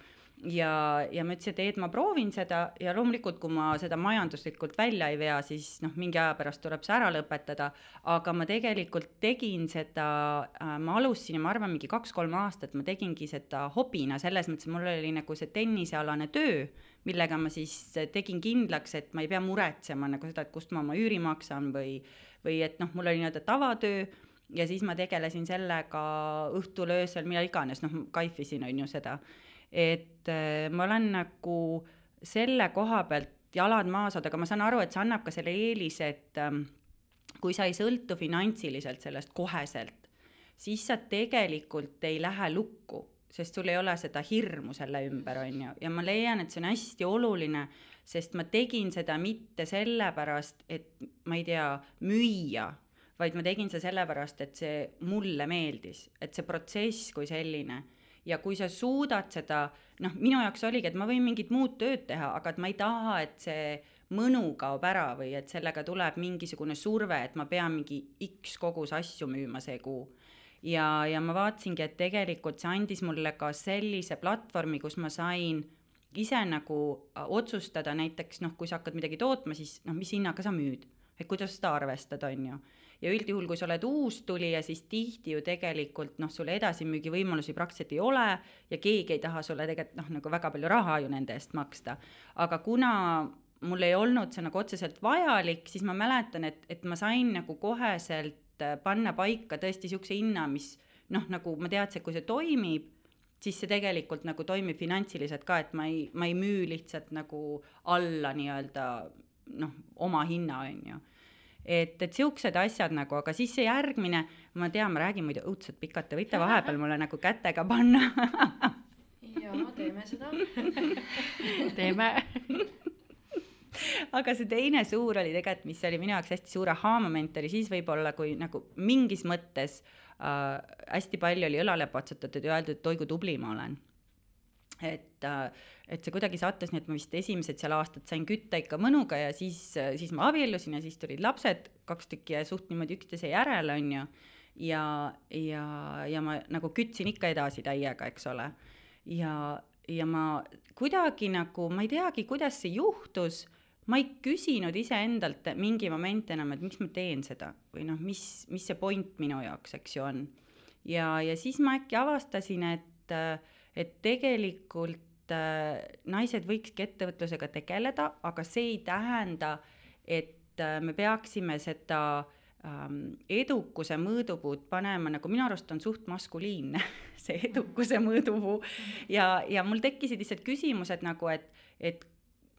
ja, ja ma ütlesin, et et ma proovin seda ja loomulikult, kui ma seda majanduslikult välja ei vea, siis noh, mingi aja pärast tuleb see ära lõpetada. aga ma tegelikult tegin seda äh,, ma alustasin ja ma arvan, mingi kaks-kolm aastat ma tegingi seda hobina, selles mõttes, mul oli nagu see tennisealane töö, millega ma siis tegin kindlaks, et ma ei pea muretsema nagu seda, et kust ma oma üüri maksan või, või et noh, mul oli nii-öelda tavatöö ja siis ma tegelesin sellega õhtul, öösel, millal iganes, noh, kaifisin, on ju seda et äh, ma olen nagu selle koha pealt jalad maas olnud, aga ma saan aru, et see annab ka selle eelise, et ähm, kui sa ei sõltu finantsiliselt sellest koheselt, siis sa tegelikult ei lähe lukku, sest sul ei ole seda hirmu selle ümber, on ju, ja ma leian, et see on hästi oluline, sest ma tegin seda mitte sellepärast, et ma ei tea, müüa, vaid ma tegin seda sellepärast, et see mulle meeldis, et see protsess kui selline ja kui sa suudad seda, noh, minu jaoks oligi, et ma võin mingit muud tööd teha, aga et ma ei taha, et see mõnu kaob ära või et sellega tuleb mingisugune surve, et ma pean mingi X kogus asju müüma see kuu. ja, ja ma vaatasingi, et tegelikult see andis mulle ka sellise platvormi, kus ma sain ise nagu otsustada näiteks noh, kui sa hakkad midagi tootma, siis noh, mis hinnaga sa müüd, et kuidas seda arvestada, on ju ja üldjuhul, kui sa oled uustulija, siis tihti ju tegelikult noh, sul edasimüügi võimalusi praktiliselt ei ole ja keegi ei taha sulle tegelikult noh, nagu väga palju raha ju nende eest maksta. aga kuna mul ei olnud see nagu otseselt vajalik, siis ma mäletan, et, et ma sain nagu koheselt äh, panna paika tõesti niisuguse hinna, mis noh, nagu ma teadsin, et kui see toimib, siis see tegelikult nagu toimib finantsiliselt ka, et ma ei, ma ei müü lihtsalt nagu alla nii-öelda noh, oma hinna, on ju et, et siuksed asjad nagu, aga siis see järgmine, ma tean, ma räägin muidu õudselt pikalt, te võite vahepeal mulle nagu kätega panna. Jaa, teeme seda. [LAUGHS] Teeme. Aga see teine suur oli tegelikult, mis oli minu jaoks hästi suur ahaa-moment, oli siis võib-olla, kui nagu mingis mõttes äh, hästi palju oli õlale patsutatud ja öeldud, et oi kui tubli ma olen et, äh, et see kuidagi sattus nii, et ma vist esimesed seal aastad sain kütta ikka mõnuga ja siis, siis ma abiellusin ja siis tulid lapsed, kaks tükki ja suht niimoodi üksteise järel, on ju. ja, ja, ja ma nagu kütsin ikka edasi täiega, eks ole. ja, ja ma kuidagi nagu, ma ei teagi, kuidas see juhtus, ma ei küsinud iseendalt mingi moment enam, et miks ma teen seda või noh, mis, mis see point minu jaoks, eks ju, on. ja, ja siis ma äkki avastasin, et, et tegelikult äh, naised võikski ettevõtlusega tegeleda, aga see ei tähenda, et äh, me peaksime seda ähm, edukuse mõõdupuud panema, nagu minu arust on suht maskuliinne [LAUGHS] see edukuse mõõdupuu. Ja, ja mul tekkisid lihtsalt küsimused nagu, et, et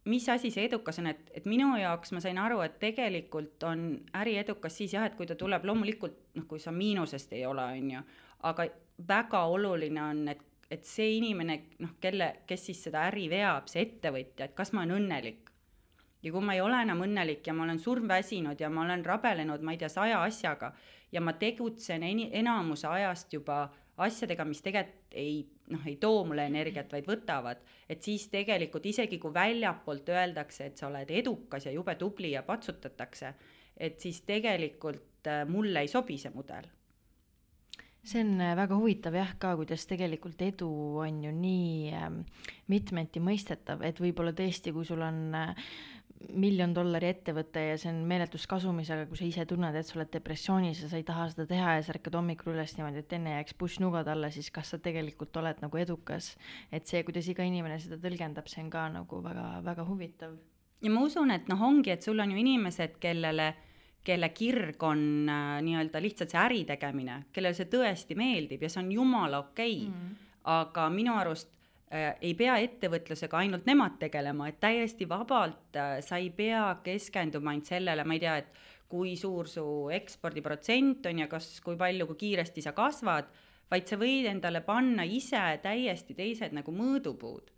mis asi see edukas on, et, et minu jaoks ma sain aru, et tegelikult on äri edukas siis jah, et kui ta tuleb loomulikult noh, kui sa miinusest ei ole, on ju, aga väga oluline on, et, et see inimene noh, kelle, kes siis seda äri veab, see ettevõtja, et kas ma olen õnnelik. ja kui ma ei ole enam õnnelik ja ma olen surmväsinud ja ma olen rabelenud, ma ei tea, saja asjaga ja ma tegutsen eni-, enamuse ajast juba asjadega, mis tegelikult ei noh, ei too mulle energiat, vaid võtavad, et siis tegelikult isegi kui väljapoolt öeldakse, et sa oled edukas ja jube tubli ja patsutatakse, et siis tegelikult äh, mulle ei sobi see mudel see on äh, väga huvitav jah ka, kuidas tegelikult edu on ju nii ähm, mitmeti mõistetav, et võib-olla tõesti, kui sul on äh, miljon dollari ettevõte ja see on meeletus kasumis, aga kui sa ise tunned, et sa oled depressioonis ja sa ei taha seda teha ja sa ärkad hommikul üles niimoodi, et enne jääks pussnugad alla, siis kas sa tegelikult oled nagu edukas. et see, kuidas iga inimene seda tõlgendab, see on ka nagu väga-väga huvitav. ja ma usun, et noh, ongi, et sul on ju inimesed, kellele, kelle kirg on äh, nii-öelda lihtsalt see äri tegemine, kellele see tõesti meeldib ja see on jumala okei okay. mm., aga minu arust Äh, ei pea ettevõtlusega ainult nemad tegelema, et täiesti vabalt äh, sa ei pea keskenduma ainult sellele, ma ei tea, et kui suur su ekspordiprotsent on ja kas, kui palju, kui kiiresti sa kasvad, vaid sa võid endale panna ise täiesti teised nagu mõõdupuud.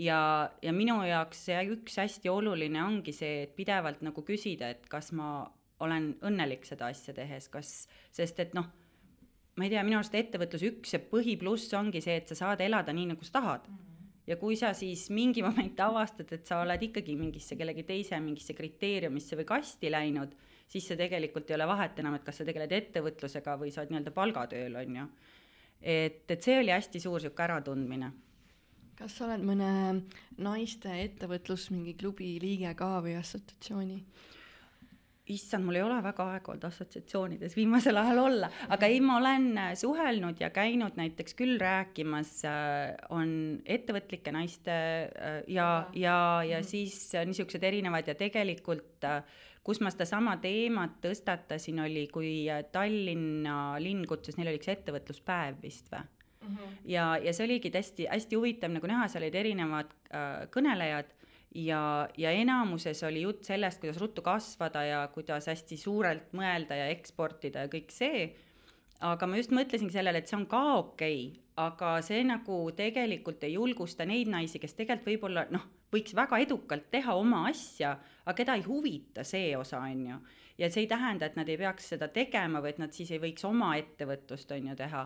ja, ja minu jaoks see üks hästi oluline ongi see, et pidevalt nagu küsida, et kas ma olen õnnelik seda asja tehes, kas, sest et noh ma ei tea, minu arust ettevõtluse üks ja põhipluss ongi see, et sa saad elada nii, nagu sa tahad mm. -hmm. ja kui sa siis mingi [LAUGHS] moment avastad, et sa oled ikkagi mingisse kellegi teise mingisse kriteeriumisse või kasti läinud, siis see tegelikult ei ole vahet enam, et kas sa tegeled ettevõtlusega või sa oled nii-öelda palgatööl, on ju. et, et see oli hästi suur sihuke äratundmine kas sa oled mõne naiste ettevõtlus mingi klubi liige ka või assotsiatsiooni? Issand, mul ei ole väga aega olnud assotsiatsioonides viimasel ajal olla, aga ei, ma olen äh, suhelnud ja käinud näiteks küll rääkimas, äh, on ettevõtlike naiste äh, ja, ja, ja mhm. siis niisugused erinevad ja tegelikult kus ma sedasama teemat tõstatasin, oli, kui Tallinna linn kutsus, neil oli üks ettevõtluspäev vist või? Mm -hmm. ja, ja see oligi hästi, hästi huvitav nagu näha, seal olid erinevad äh, kõnelejad ja, ja enamuses oli jutt sellest, kuidas ruttu kasvada ja kuidas hästi suurelt mõelda ja eksportida ja kõik see, aga ma just mõtlesingi sellele, et see on ka okei okay,, aga see nagu tegelikult ei julgusta neid naisi, kes tegelikult võib-olla noh, võiks väga edukalt teha oma asja, aga keda ei huvita see osa, on ju. ja see ei tähenda, et nad ei peaks seda tegema või et nad siis ei võiks oma ettevõtlust, on ju, teha.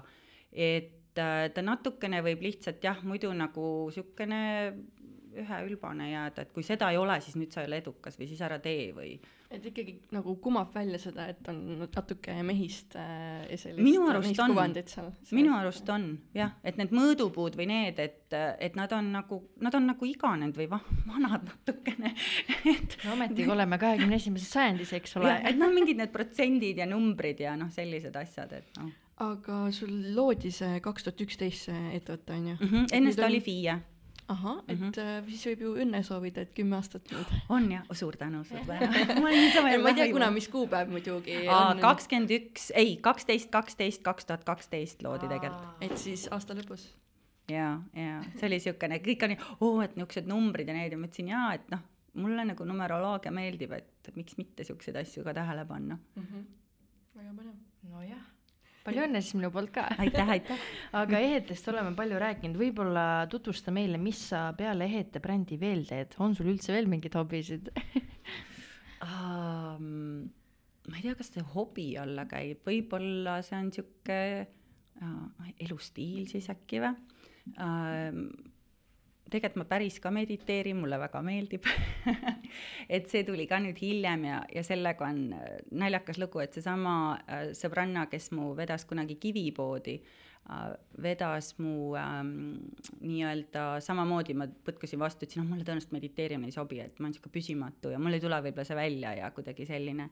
et äh, ta natukene võib lihtsalt jah, muidu nagu niisugune üheülbane jääda, et kui seda ei ole, siis nüüd sa ei ole edukas või siis ära tee või. et ikkagi nagu kumab välja seda, et on natuke mehist äh, sellist minu arust on, minu arust on jah, et need mõõdupuud või need, et, et nad on nagu, nad on nagu iganenud või va-, vanad natukene [LAUGHS] et no ometigi oleme kahekümne esimeses sajandis, eks ole. et noh, mingid need protsendid ja numbrid ja noh, sellised asjad, et noh aga sul loodi see kaks tuhat üksteist see ettevõte on ju mm? -hmm. enne seda oli FIE ahah, et mm -hmm. äh, siis võib ju õnne soovida, et kümme aastat nüüd. [GASPS] on jah, suur tänu, [LAUGHS] tänu ma ei tea, kuna, mis kuupäev muidugi. kakskümmend üks, ei, kaksteist, kaksteist, kaks tuhat kaksteist loodi tegelikult. et siis aasta lõpus. ja, ja see oli siukene, kõik on, oo, et niisugused numbrid ja need ja ma ütlesin jaa, et noh, mulle nagu numeroloogia meeldib, et miks mitte siukseid asju ka tähele panna mm. -hmm. väga põnev. nojah palju õnne siis minu poolt ka. aitäh, aitäh. [LAUGHS] aga ehetest oleme palju rääkinud, võib-olla tutvusta meile, mis sa peale ehete brändi veel teed, on sul üldse veel mingeid hobisid [LAUGHS] um,? ma ei tea, kas see hobi alla käib, võib-olla see on sihuke uh, elustiil siis äkki või uh, tegelikult ma päris ka mediteerin, mulle väga meeldib [LAUGHS] et see tuli ka nüüd hiljem ja, ja sellega on äh, naljakas lugu, et seesama äh, sõbranna, kes mu vedas kunagi kivipoodi vedas mu ähm, nii-öelda samamoodi, ma põtkasin vastu, ütlesin, noh, mulle tõenäoliselt mediteerimine ei sobi, et ma olen niisugune püsimatu ja mul ei tule võib-olla see välja ja kuidagi selline.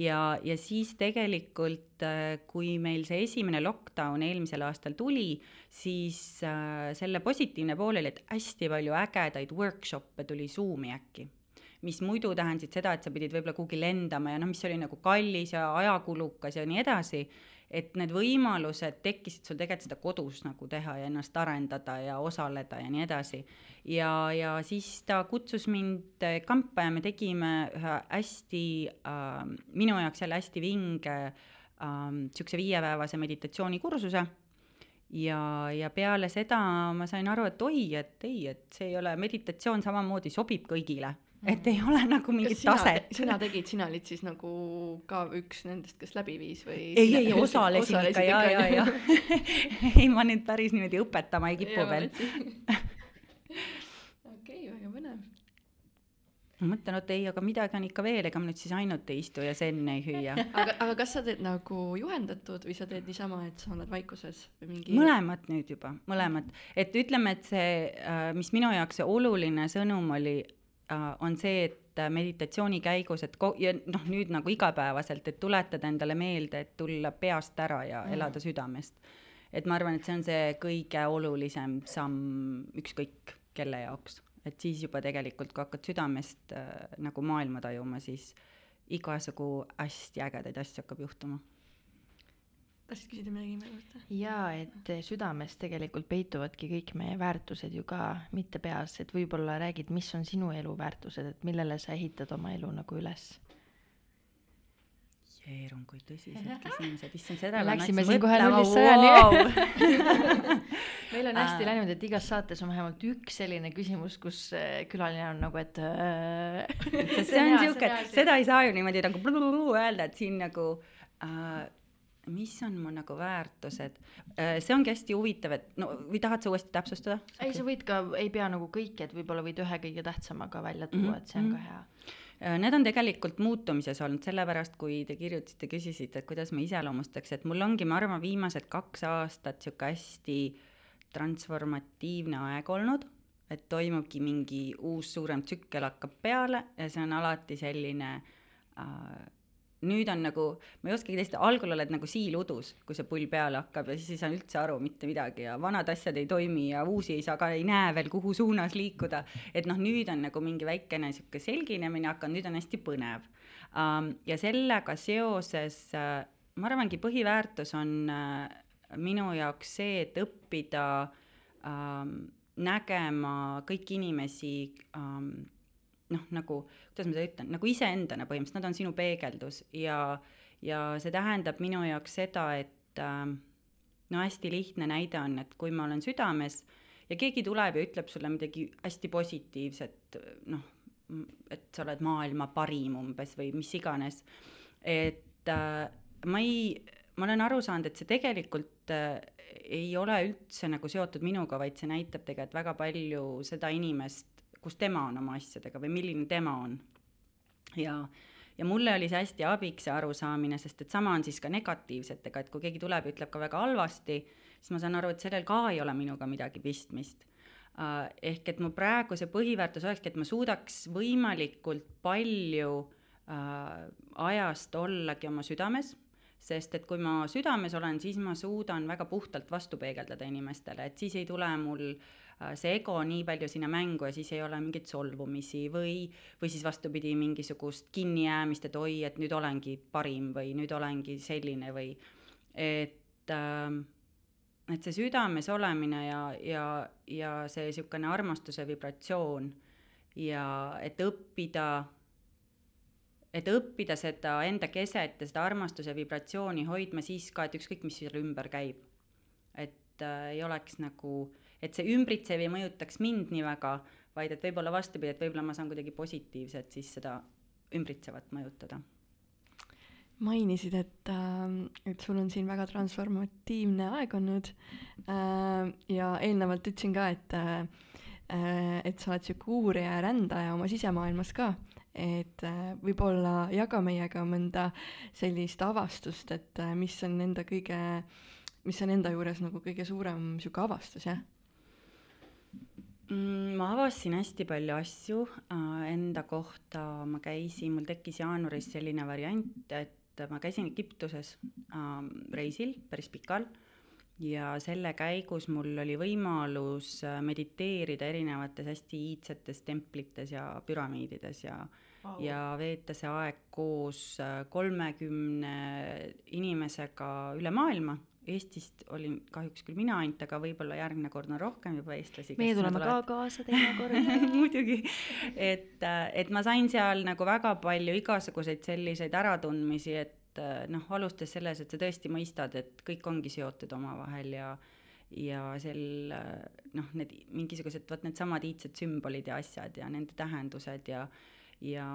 ja, ja siis tegelikult, äh, kui meil see esimene lockdown eelmisel aastal tuli, siis äh, selle positiivne pool oli, et hästi palju ägedaid workshop'e tuli Zoomi äkki mis muidu tähendasid seda, et sa pidid võib-olla kuhugi lendama ja noh, mis oli nagu kallis ja ajakulukas ja nii edasi et need võimalused tekkisid sul tegelikult seda kodus nagu teha ja ennast arendada ja osaleda ja nii edasi. ja, ja siis ta kutsus mind kampa ja me tegime ühe hästi äh,, minu jaoks jälle hästi vinge äh, viiepäevase meditatsioonikursuse ja, ja peale seda ma sain aru, et oi, et ei, et see ei ole, meditatsioon samamoodi sobib kõigile et ei ole nagu mingit sina, taset. sina tegid, sina olid siis nagu ka üks nendest, kes läbi viis või? ei, ei osalesin ikka ja, ja, ja ei, ma nüüd päris niimoodi õpetama ei kipu veel. [LAUGHS] okei, väga põnev. ma mõtlen, oot ei, aga midagi on ikka veel, ega ma nüüd siis ainult ei istu ja zen ei hüüa [LAUGHS] aga, aga kas sa teed nagu juhendatud või sa teed niisama, et sa oled vaikuses või mingi? mõlemat nüüd juba, mõlemat, et ütleme, et see, äh, mis minu jaoks see oluline sõnum oli on see, et äh, meditatsiooni käigus, et ko-, ja noh, nüüd nagu igapäevaselt, et tuletada endale meelde, et tulla peast ära ja mm. elada südamest. et ma arvan, et see on see kõige olulisem samm ükskõik kelle jaoks, et siis juba tegelikult, kui hakkad südamest äh, nagu maailma tajuma, siis igasugu hästi ägedaid asju hakkab juhtuma tahtsid küsida midagi minu kohta? jaa, et südames tegelikult peituvadki kõik meie väärtused ju ka, mitte peas, et võib-olla räägid, mis on sinu elu väärtused, et millele sa ehitad oma elu nagu üles? Jeerum, kui tõsised küsimused, issand, seda Läksime siin kohe nullist sajani [LAUGHS] meil on hästi läinud, et igas saates on vähemalt üks selline küsimus, kus äh, külaline on nagu, et [LAUGHS] see on siuke, seda ei saa ju niimoodi nagu öelda, et siin nagu äh, mis on mu nagu väärtused, äh, see ongi hästi huvitav, et no või tahad sa uuesti täpsustada? ei, sa võid ka, ei pea nagu kõiki, et võib-olla võid ühe kõige tähtsama ka välja tuua mm, -hmm. et see on ka hea. Äh, need on tegelikult muutumises olnud, sellepärast kui te kirjutasite, küsisite, et kuidas ma iseloomustaks, et mul ongi, ma arvan, viimased kaks aastat sihuke hästi transformatiivne aeg olnud, et toimubki mingi uus suurem tsükkel hakkab peale ja see on alati selline äh, nüüd on nagu, ma ei oskagi teist, algul oled nagu siil udus, kui see pull peale hakkab ja siis ei saa üldse aru mitte midagi ja vanad asjad ei toimi ja uusi ei saa ka, ei näe veel, kuhu suunas liikuda. et noh, nüüd on nagu mingi väikene sihuke selginemine hakanud, nüüd on hästi põnev um,. ja sellega seoses uh, ma arvangi, põhiväärtus on uh, minu jaoks see, et õppida um, nägema kõiki inimesi um, noh, nagu kuidas ma seda ütlen, nagu iseendana põhimõtteliselt, nad on sinu peegeldus ja, ja see tähendab minu jaoks seda, et äh, no hästi lihtne näide on, et kui ma olen südames ja keegi tuleb ja ütleb sulle midagi hästi positiivset, noh, et sa oled maailma parim umbes või mis iganes, et äh, ma ei, ma olen aru saanud, et see tegelikult äh, ei ole üldse nagu seotud minuga, vaid see näitab tegelikult väga palju seda inimest, kus tema on oma asjadega või milline tema on. ja, ja mulle oli see hästi abiks, see arusaamine, sest et sama on siis ka negatiivsetega, et kui keegi tuleb ja ütleb ka väga halvasti, siis ma saan aru, et sellel ka ei ole minuga midagi pistmist uh,. ehk et mu praegu see põhiväärtus olekski, et ma suudaks võimalikult palju uh, ajast ollagi oma südames sest et kui ma südames olen, siis ma suudan väga puhtalt vastu peegeldada inimestele, et siis ei tule mul äh, see ego nii palju sinna mängu ja siis ei ole mingeid solvumisi või, või siis vastupidi, mingisugust kinnijäämist, et oi, et nüüd olengi parim või nüüd olengi selline või et äh, et see südames olemine ja, ja, ja see niisugune armastuse vibratsioon ja et õppida et õppida seda enda keset ja seda armastuse vibratsiooni hoidma siis ka, et ükskõik, mis seal ümber käib. et äh, ei oleks nagu, et see ümbritsev ei mõjutaks mind nii väga, vaid et võib-olla vastupidi, et võib-olla ma saan kuidagi positiivselt siis seda ümbritsevat mõjutada mainisid, et, äh, et sul on siin väga transformatiivne aeg olnud äh, ja eelnevalt ütlesin ka, et et sa oled sihuke uurija ja rändaja oma sisemaailmas ka et äh, võib-olla jaga meiega mõnda sellist avastust, et äh, mis on enda kõige mis on enda juures nagu kõige suurem sihuke avastus, jah? Mm, ma avastasin hästi palju asju äh, enda kohta, ma käisin, mul tekkis jaanuaris selline variant, et ma käisin Egiptuses äh, reisil päris pikal ja selle käigus mul oli võimalus äh, mediteerida erinevates hästi iidsetes templites ja püramiidides ja wow. ja veeta see aeg koos äh, kolmekümne inimesega üle maailma Eestist olin kahjuks küll mina ainult, aga võib-olla järgmine kord on rohkem juba eestlasi. meie tuleme ka kaasa teinekord [LAUGHS] muidugi, et, et ma sain seal nagu väga palju igasuguseid selliseid äratundmisi, et noh, alustas selles, et sa tõesti mõistad, et kõik ongi seotud omavahel ja ja sel noh, need mingisugused, vot needsamad iidsed sümbolid ja asjad ja nende tähendused ja ja,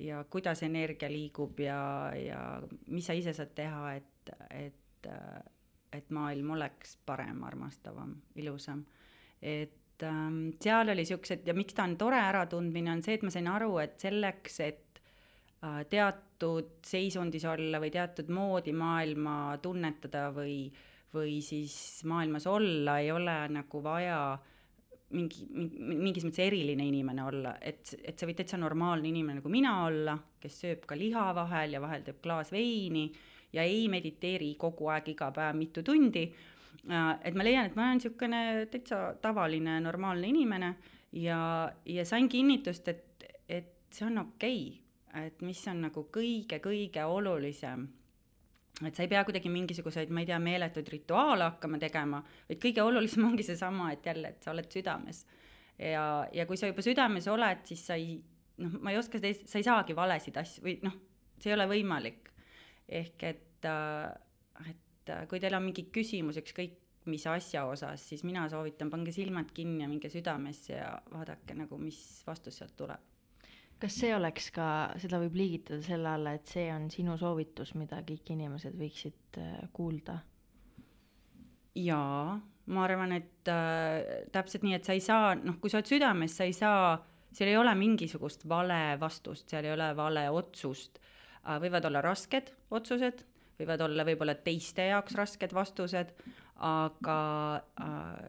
ja kuidas energia liigub ja, ja mis sa ise saad teha, et, et et maailm oleks parem, armastavam, ilusam. et ähm, seal oli siuksed ja miks ta on tore äratundmine, on see, et ma sain aru, et selleks, et äh, teatud seisundis olla või teatud moodi maailma tunnetada või, või siis maailmas olla, ei ole nagu vaja mingi, mingi, mingis mõttes eriline inimene olla, et, et sa võid täitsa normaalne inimene nagu mina olla, kes sööb ka liha vahel ja vahel teeb klaas veini ja ei mediteeri kogu aeg iga päev mitu tundi. Äh, et ma leian, et ma olen niisugune täitsa tavaline normaalne inimene ja, ja sain kinnitust, et, et see on okei okay., et mis on nagu kõige-kõige olulisem et sa ei pea kuidagi mingisuguseid, ma ei tea, meeletuid rituaale hakkama tegema, vaid kõige olulisem ongi seesama, et jälle, et sa oled südames. ja, ja kui sa juba südames oled, siis sa ei, noh, ma ei oska seda, sa ei saagi valesid asju või noh, see ei ole võimalik ehk et, äh, et äh, kui teil on mingi küsimus ükskõik mis asja osas, siis mina soovitan, pange silmad kinni ja minge südamesse ja vaadake nagu, mis vastus sealt tuleb. kas see oleks ka, seda võib liigitada selle alla, et see on sinu soovitus, mida kõik inimesed võiksid äh, kuulda? jaa, ma arvan, et äh, täpselt nii, et sa ei saa, noh, kui sa oled südames, sa ei saa, seal ei ole mingisugust vale vastust, seal ei ole vale otsust Äh, võivad olla rasked otsused, võivad olla võib-olla teiste jaoks rasked vastused, aga äh,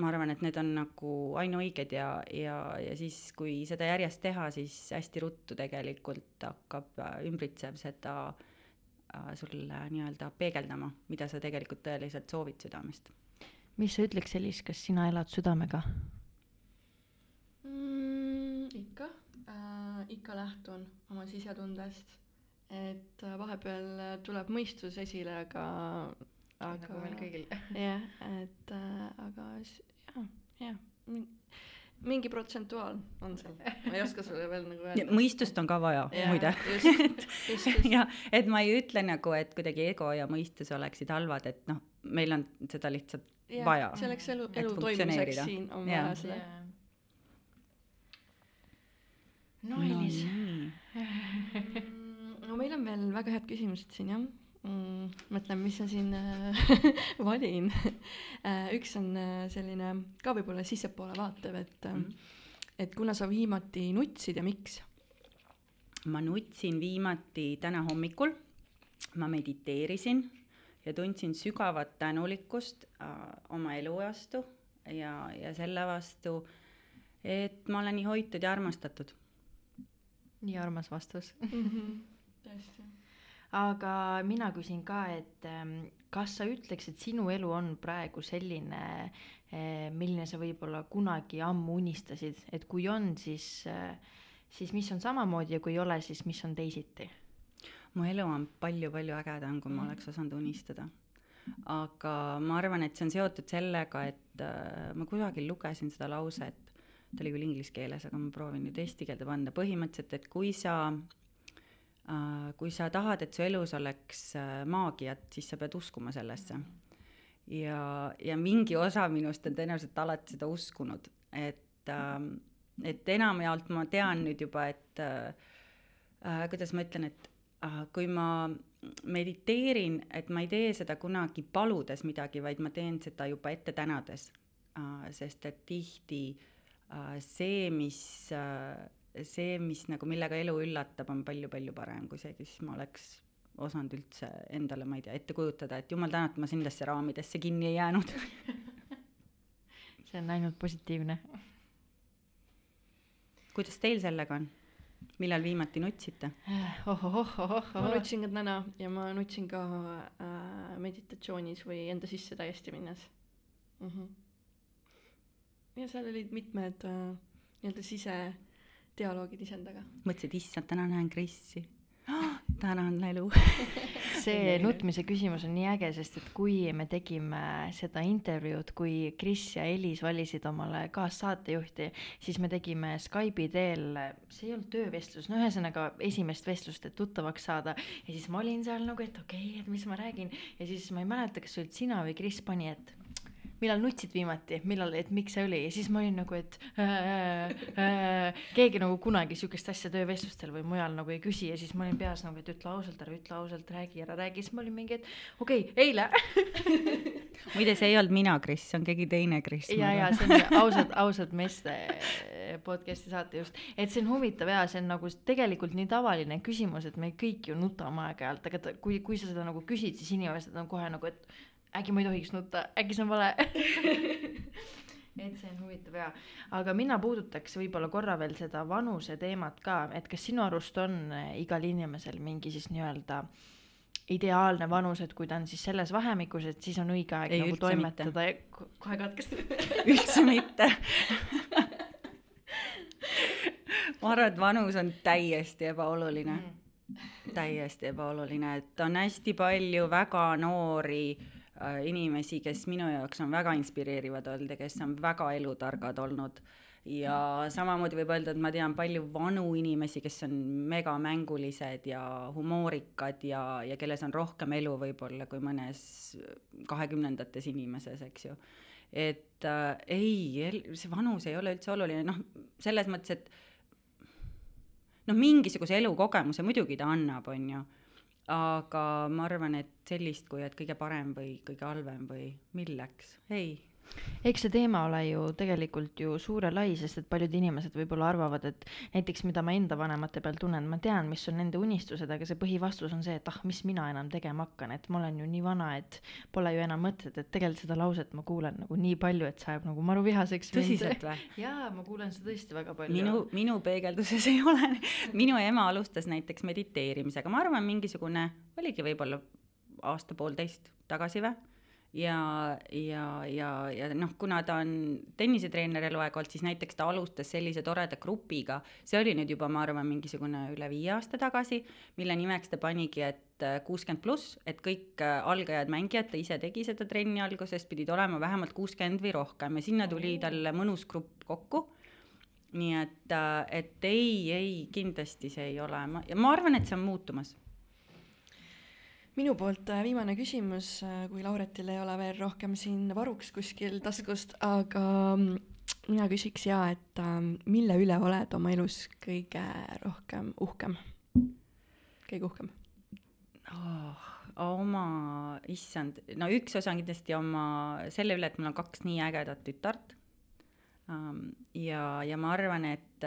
ma arvan, et need on nagu ainuõiged ja, ja, ja siis, kui seda järjest teha, siis hästi ruttu tegelikult hakkab äh, ümbritsev seda äh, sulle nii-öelda peegeldama, mida sa tegelikult tõeliselt soovid südamest. mis sa ütleks, Elis, kas sina elad südamega mm,? Ikka äh,, ikka lähtun oma sisetundest, et äh, vahepeal äh, tuleb mõistus esile, aga, aga nagu meil kõigil. [LAUGHS] jah, et äh, aga jah, jah, mingi protsentuaal on seal, ma ei oska sulle veel nagu öelda. mõistust on ka vaja, muide. [LAUGHS] jah, et ma ei ütle nagu, et kuidagi ego ja mõistus oleksid halvad, et noh, meil on seda lihtsalt ja, vaja. selleks elu, elu toimumiseks siin on vaja seda no Elis no meil on veel väga head küsimused siin jah. Mm,. mõtlen, mis ma siin äh, [LAUGHS] valin. Äh, üks on äh, selline ka võib-olla sissepoole vaatev, et mm, et kuna sa viimati nutsid ja miks? ma nutsin viimati täna hommikul, ma mediteerisin ja tundsin sügavat tänulikkust oma elu vastu ja, ja selle vastu, et ma olen nii hoitud ja armastatud nii armas vastus mhm. tõesti. aga mina küsin ka, et ähm, kas sa ütleks, et sinu elu on praegu selline, äh, milline sa võib-olla kunagi ammu unistasid, et kui on, siis, äh, siis mis on samamoodi ja kui ei ole, siis mis on teisiti? mu elu on palju-palju ägedam, kui ma mhm. oleks osanud unistada aga ma arvan, et see on seotud sellega, et äh, ma kusagil lugesin seda lauset, ta oli küll inglise keeles, aga ma proovin nüüd eesti keelde panna, põhimõtteliselt, et kui sa äh,, kui sa tahad, et su elus oleks äh, maagiat, siis sa pead uskuma sellesse. ja, ja mingi osa minust on tõenäoliselt alati seda uskunud, et äh,, et enamjaolt ma tean nüüd juba, et äh, äh, kuidas ma ütlen, et äh, kui ma mediteerin, et ma ei tee seda kunagi paludes midagi, vaid ma teen seda juba ette tänades äh,, sest et tihti Äh, see, mis, äh, see, mis nagu, millega elu üllatab, on palju-palju parem kui see, kes ma oleks osanud üldse endale, ma ei tea, ette kujutada, et jumal tänatud, ma nendesse raamidesse kinni ei jäänud [LAUGHS] see on ainult positiivne. kuidas teil sellega on? millal viimati nutsite? [SIGHS] ohohohohoh. ma nutsin ka täna ja ma nutsin ka äh, meditatsioonis või enda sisse täiesti minnes mm. -hmm. Ja seal olid mitmed äh, nii-öelda sisedialoogid iseendaga. mõtlesid, issand, täna näen Krissi [GASPS] [GASPS] tänan, Lelu [LAUGHS] see nutmise küsimus on nii äge, sest et kui me tegime seda intervjuud, kui Kris ja Elis valisid omale kaassaatejuhti, siis me tegime Skype'i teel, see ei olnud töövestlus, no ühesõnaga esimest vestlust, et tuttavaks saada. ja siis ma olin seal nagu, et okei okay,, et mis ma räägin ja siis ma ei mäleta, kas see olid sina või Kris pani, et millal nutsid viimati, millal, et miks see oli? Ja siis ma olin nagu, et äh, äh, keegi nagu kunagi sihukest asja töövestlustel või mujal nagu ei küsi. Ja siis ma olin peas nagu, et ütle ausalt, ära ütle ausalt, räägi, ära räägi, siis ma olin mingi, et okei okay,, eile [LAUGHS] muide, see ei olnud mina, Kris, see on keegi teine Kris. ja, ja see on ausad, ausad meeste podcast'i saatejuht, et see on huvitav ja see on nagu tegelikult nii tavaline küsimus, et me kõik ju nutame aeg-ajalt, aga ta, kui, kui sa seda nagu küsid, siis inimesed on kohe nagu, et äkki ma ei tohiks nutta, äkki see on vale. [LAUGHS] Et see on huvitav ja, aga mina puudutaks võib-olla korra veel seda vanuse teemat ka, et kas sinu arust on eh, igal inimesel mingi siis nii-öelda ideaalne vanus, et kui ta on siis selles vahemikus, et siis on õige aeg ei, nagu toimetada ja kohe katkestada [LAUGHS] üldse mitte. Ma arvan, et vanus on täiesti ebaoluline. Mm. täiesti ebaoluline, et on hästi palju väga noori Äh, inimesi, kes minu jaoks on väga inspireerivad olnud ja kes on väga elutargad olnud. ja samamoodi võib öelda, et ma tean palju vanu inimesi, kes on megamängulised ja humoorikad ja, ja kelles on rohkem elu võib-olla kui mõnes kahekümnendates inimeses, eks ju. et äh, ei, see vanus ei ole üldse oluline, noh, selles mõttes, et noh, mingisuguse elukogemuse muidugi ta annab, on ju aga ma arvan, et sellist, kui et kõige parem või kõige halvem või milleks, ei eks see teema ole ju tegelikult ju suur ja lai, sest et paljud inimesed võib-olla arvavad, et näiteks mida ma enda vanemate peal tunnen, ma tean, mis on nende unistused, aga see põhivastus on see, et ah, mis mina enam tegema hakkan, et ma olen ju nii vana, et pole ju enam mõtet, et tegelikult seda lauset ma kuulen nagu nii palju, et see ajab nagu maru vihaseks. tõsiselt või? [LAUGHS] jaa, ma kuulen seda tõesti väga palju. minu, minu peegelduses [LAUGHS] ei ole minu ema alustas näiteks mediteerimisega, ma arvan, mingisugune, oligi võib-olla aasta-poolteist tagasi või ja, ja, ja, ja noh, kuna ta on tennisetreener eluaeg olnud, siis näiteks ta alustas sellise toreda grupiga, see oli nüüd juba, ma arvan, mingisugune üle viie aasta tagasi, mille nimeks ta panigi, et äh, kuuskümmend pluss, et kõik äh, algajad mängijad, ta ise tegi seda trenni alguses, pidid olema vähemalt kuuskümmend või rohkem ja sinna tuli talle mõnus grupp kokku. Nii et, äh, et ei, ei, kindlasti see ei ole, ma, ja ma arvan, et see on muutumas minu poolt äh, viimane küsimus, äh, kui Lauretil ei ole veel rohkem siin varuks kuskil taskust, aga mm, mina küsiks ja, et ähm, mille üle oled oma elus kõige rohkem uhkem? kõige uhkem oh,? oma, issand, no üks osa on kindlasti oma, selle üle, et mul on kaks nii ägedat tütart um,. ja, ja ma arvan, et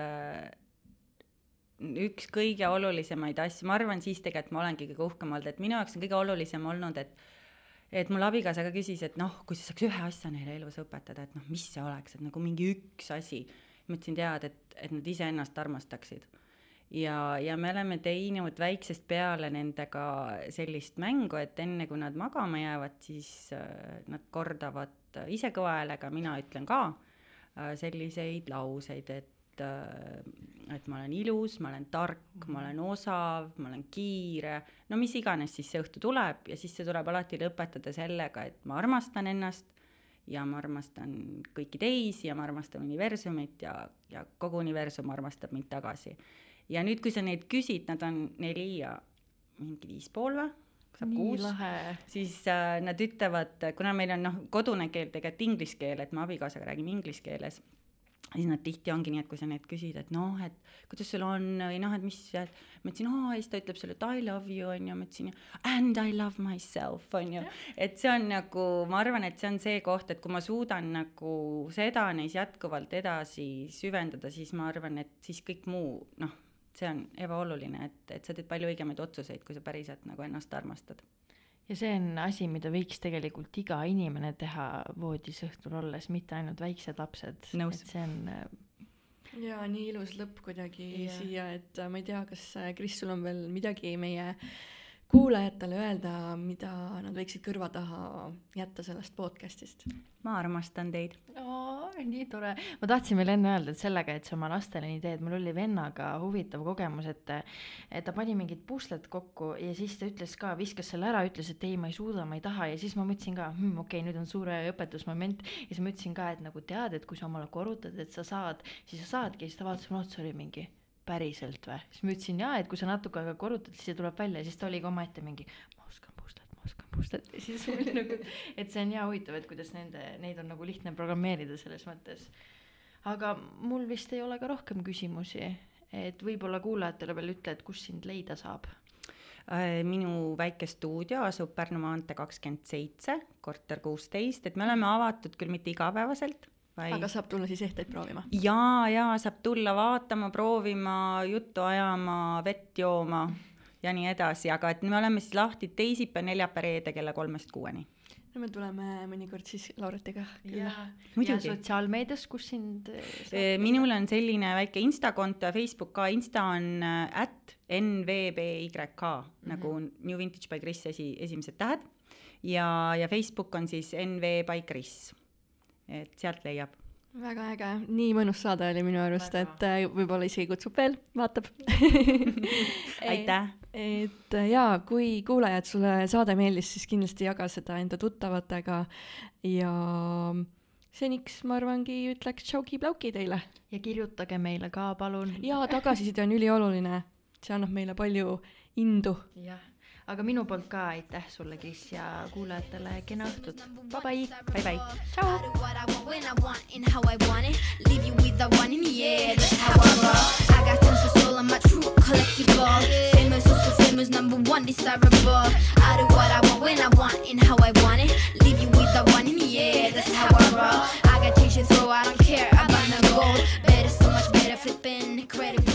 üks kõige olulisemaid asju, ma arvan siis tegelikult ma olengi kõige uhkem olnud, et minu jaoks on kõige olulisem olnud, et et mul abikaasa ka küsis, et noh, kui sa saaks ühe asja neile elus õpetada, et noh, mis see oleks, et nagu mingi üks asi. ma ütlesin, tead, et, et nad iseennast armastaksid. ja, ja me oleme teinud väiksest peale nendega sellist mängu, et enne kui nad magama jäävad, siis äh, nad kordavad äh, ise kõva häälega, mina ütlen ka äh, selliseid lauseid, et et, äh, et ma olen ilus, ma olen tark ma olen osav, ma olen kiire, no mis iganes siis see õhtu tuleb ja siis see tuleb alati lõpetada sellega, et ma armastan ennast ja ma armastan kõiki teisi ja ma armastan universumit ja, ja kogu universum armastab mind tagasi. ja nüüd, kui sa neid küsid, nad on neli ja mingi viis pool või? saab Nii kuus, siis äh, nad ütlevad, kuna meil on noh, kodune keel tegelikult inglise keel, et me abikaasaga räägime inglise keeles siis nad tihti ongi nii, et kui sa neid küsid, et noh, et kuidas sul on või noh, et mis, ma ütlesin, aa, ja siis ta ütleb sulle, et I love you, on ju, ma ütlesin, and I love myself, on ju. et see on nagu, ma arvan, et see on see koht, et kui ma suudan nagu seda neis jätkuvalt edasi süvendada, siis ma arvan, et siis kõik muu, noh, see on ebaoluline, et, et sa teed palju õigemaid otsuseid, kui sa päriselt nagu ennast armastad. Ja see on asi, mida võiks tegelikult iga inimene teha voodis õhtul olles, mitte ainult väiksed lapsed. Nõus. et see on äh, jaa, nii ilus lõpp kuidagi Jah. siia, et äh, ma ei tea, kas äh, Kris, sul on veel midagi meie kuulajatele öelda, mida nad võiksid kõrva taha jätta sellest podcast'ist? ma armastan teid. oo, nii tore. ma tahtsin veel enne öelda, et sellega, et sa oma lastele nii teed, mul oli vennaga huvitav kogemus, et et ta pani mingid pusled kokku ja siis ta ütles ka, viskas selle ära, ütles, et ei, ma ei suuda, ma ei taha ja siis ma mõtlesin ka hm,, okei okay,, nüüd on suure õpetusmoment ja siis ma ütlesin ka, et nagu tead, et kui sa omale korrutad, et sa saad, siis sa saadki ja siis ta vaatas mulle otsa, oli mingi päriselt või? siis ma ütlesin jaa, et kui sa natuke aega korrutad, siis see tuleb välja ja siis ta oli ka omaette mingi, ma oskan puslet, ma oskan puslet ja siis mul nagu, et see on hea huvitav, et kuidas nende, neid on nagu lihtne programmeerida selles mõttes. aga mul vist ei ole ka rohkem küsimusi, et võib-olla kuulajatele veel ütle, et kus sind leida saab. Äh, minu väike stuudio asub Pärnu maantee kakskümmend seitse, korter kuusteist, et me oleme avatud küll mitte igapäevaselt, vaid aga saab tulla siis ehteid proovima? jaa, jaa, saab tulla vaatama, proovima, juttu ajama, vett jooma ja nii edasi, aga et me oleme siis lahti teisipäev, neljapäev, reede kella kolmest kuueni. no me tuleme mõnikord siis Lauretiga külla. ja, sotsiaalmeedias, kus sind äh, saab minul on selline väike Insta konto ja Facebook ka, Insta on äh, at nvbyk mm -hmm. nagu New Vintage by Kris esi, esimesed tähed ja, ja Facebook on siis nv by Kris. Et sealt leiab väga äge, nii mõnus saade oli minu arust, et äh, võib-olla isegi kutsub veel, vaatab [LAUGHS] aitäh! [LAUGHS] et äh, jaa, kui kuulajad, sulle saade meeldis, siis kindlasti jaga seda enda tuttavatega ja seniks ma arvangi, ütleks tšauki-plauki teile. ja kirjutage meile ka, palun. ja tagasiside on ülioluline, see annab meile palju indu. jah, aga minu poolt ka aitäh sulle, Kris ja kuulajatele kena õhtut. Bye bye, bye bye, tšau. Famous number one desirable. I do what I want when I want and how I want it. Leave you with the one in the air. That's how I roll. I got change to throw. I don't care. I buy no gold. Better, so much better. Flipping incredible.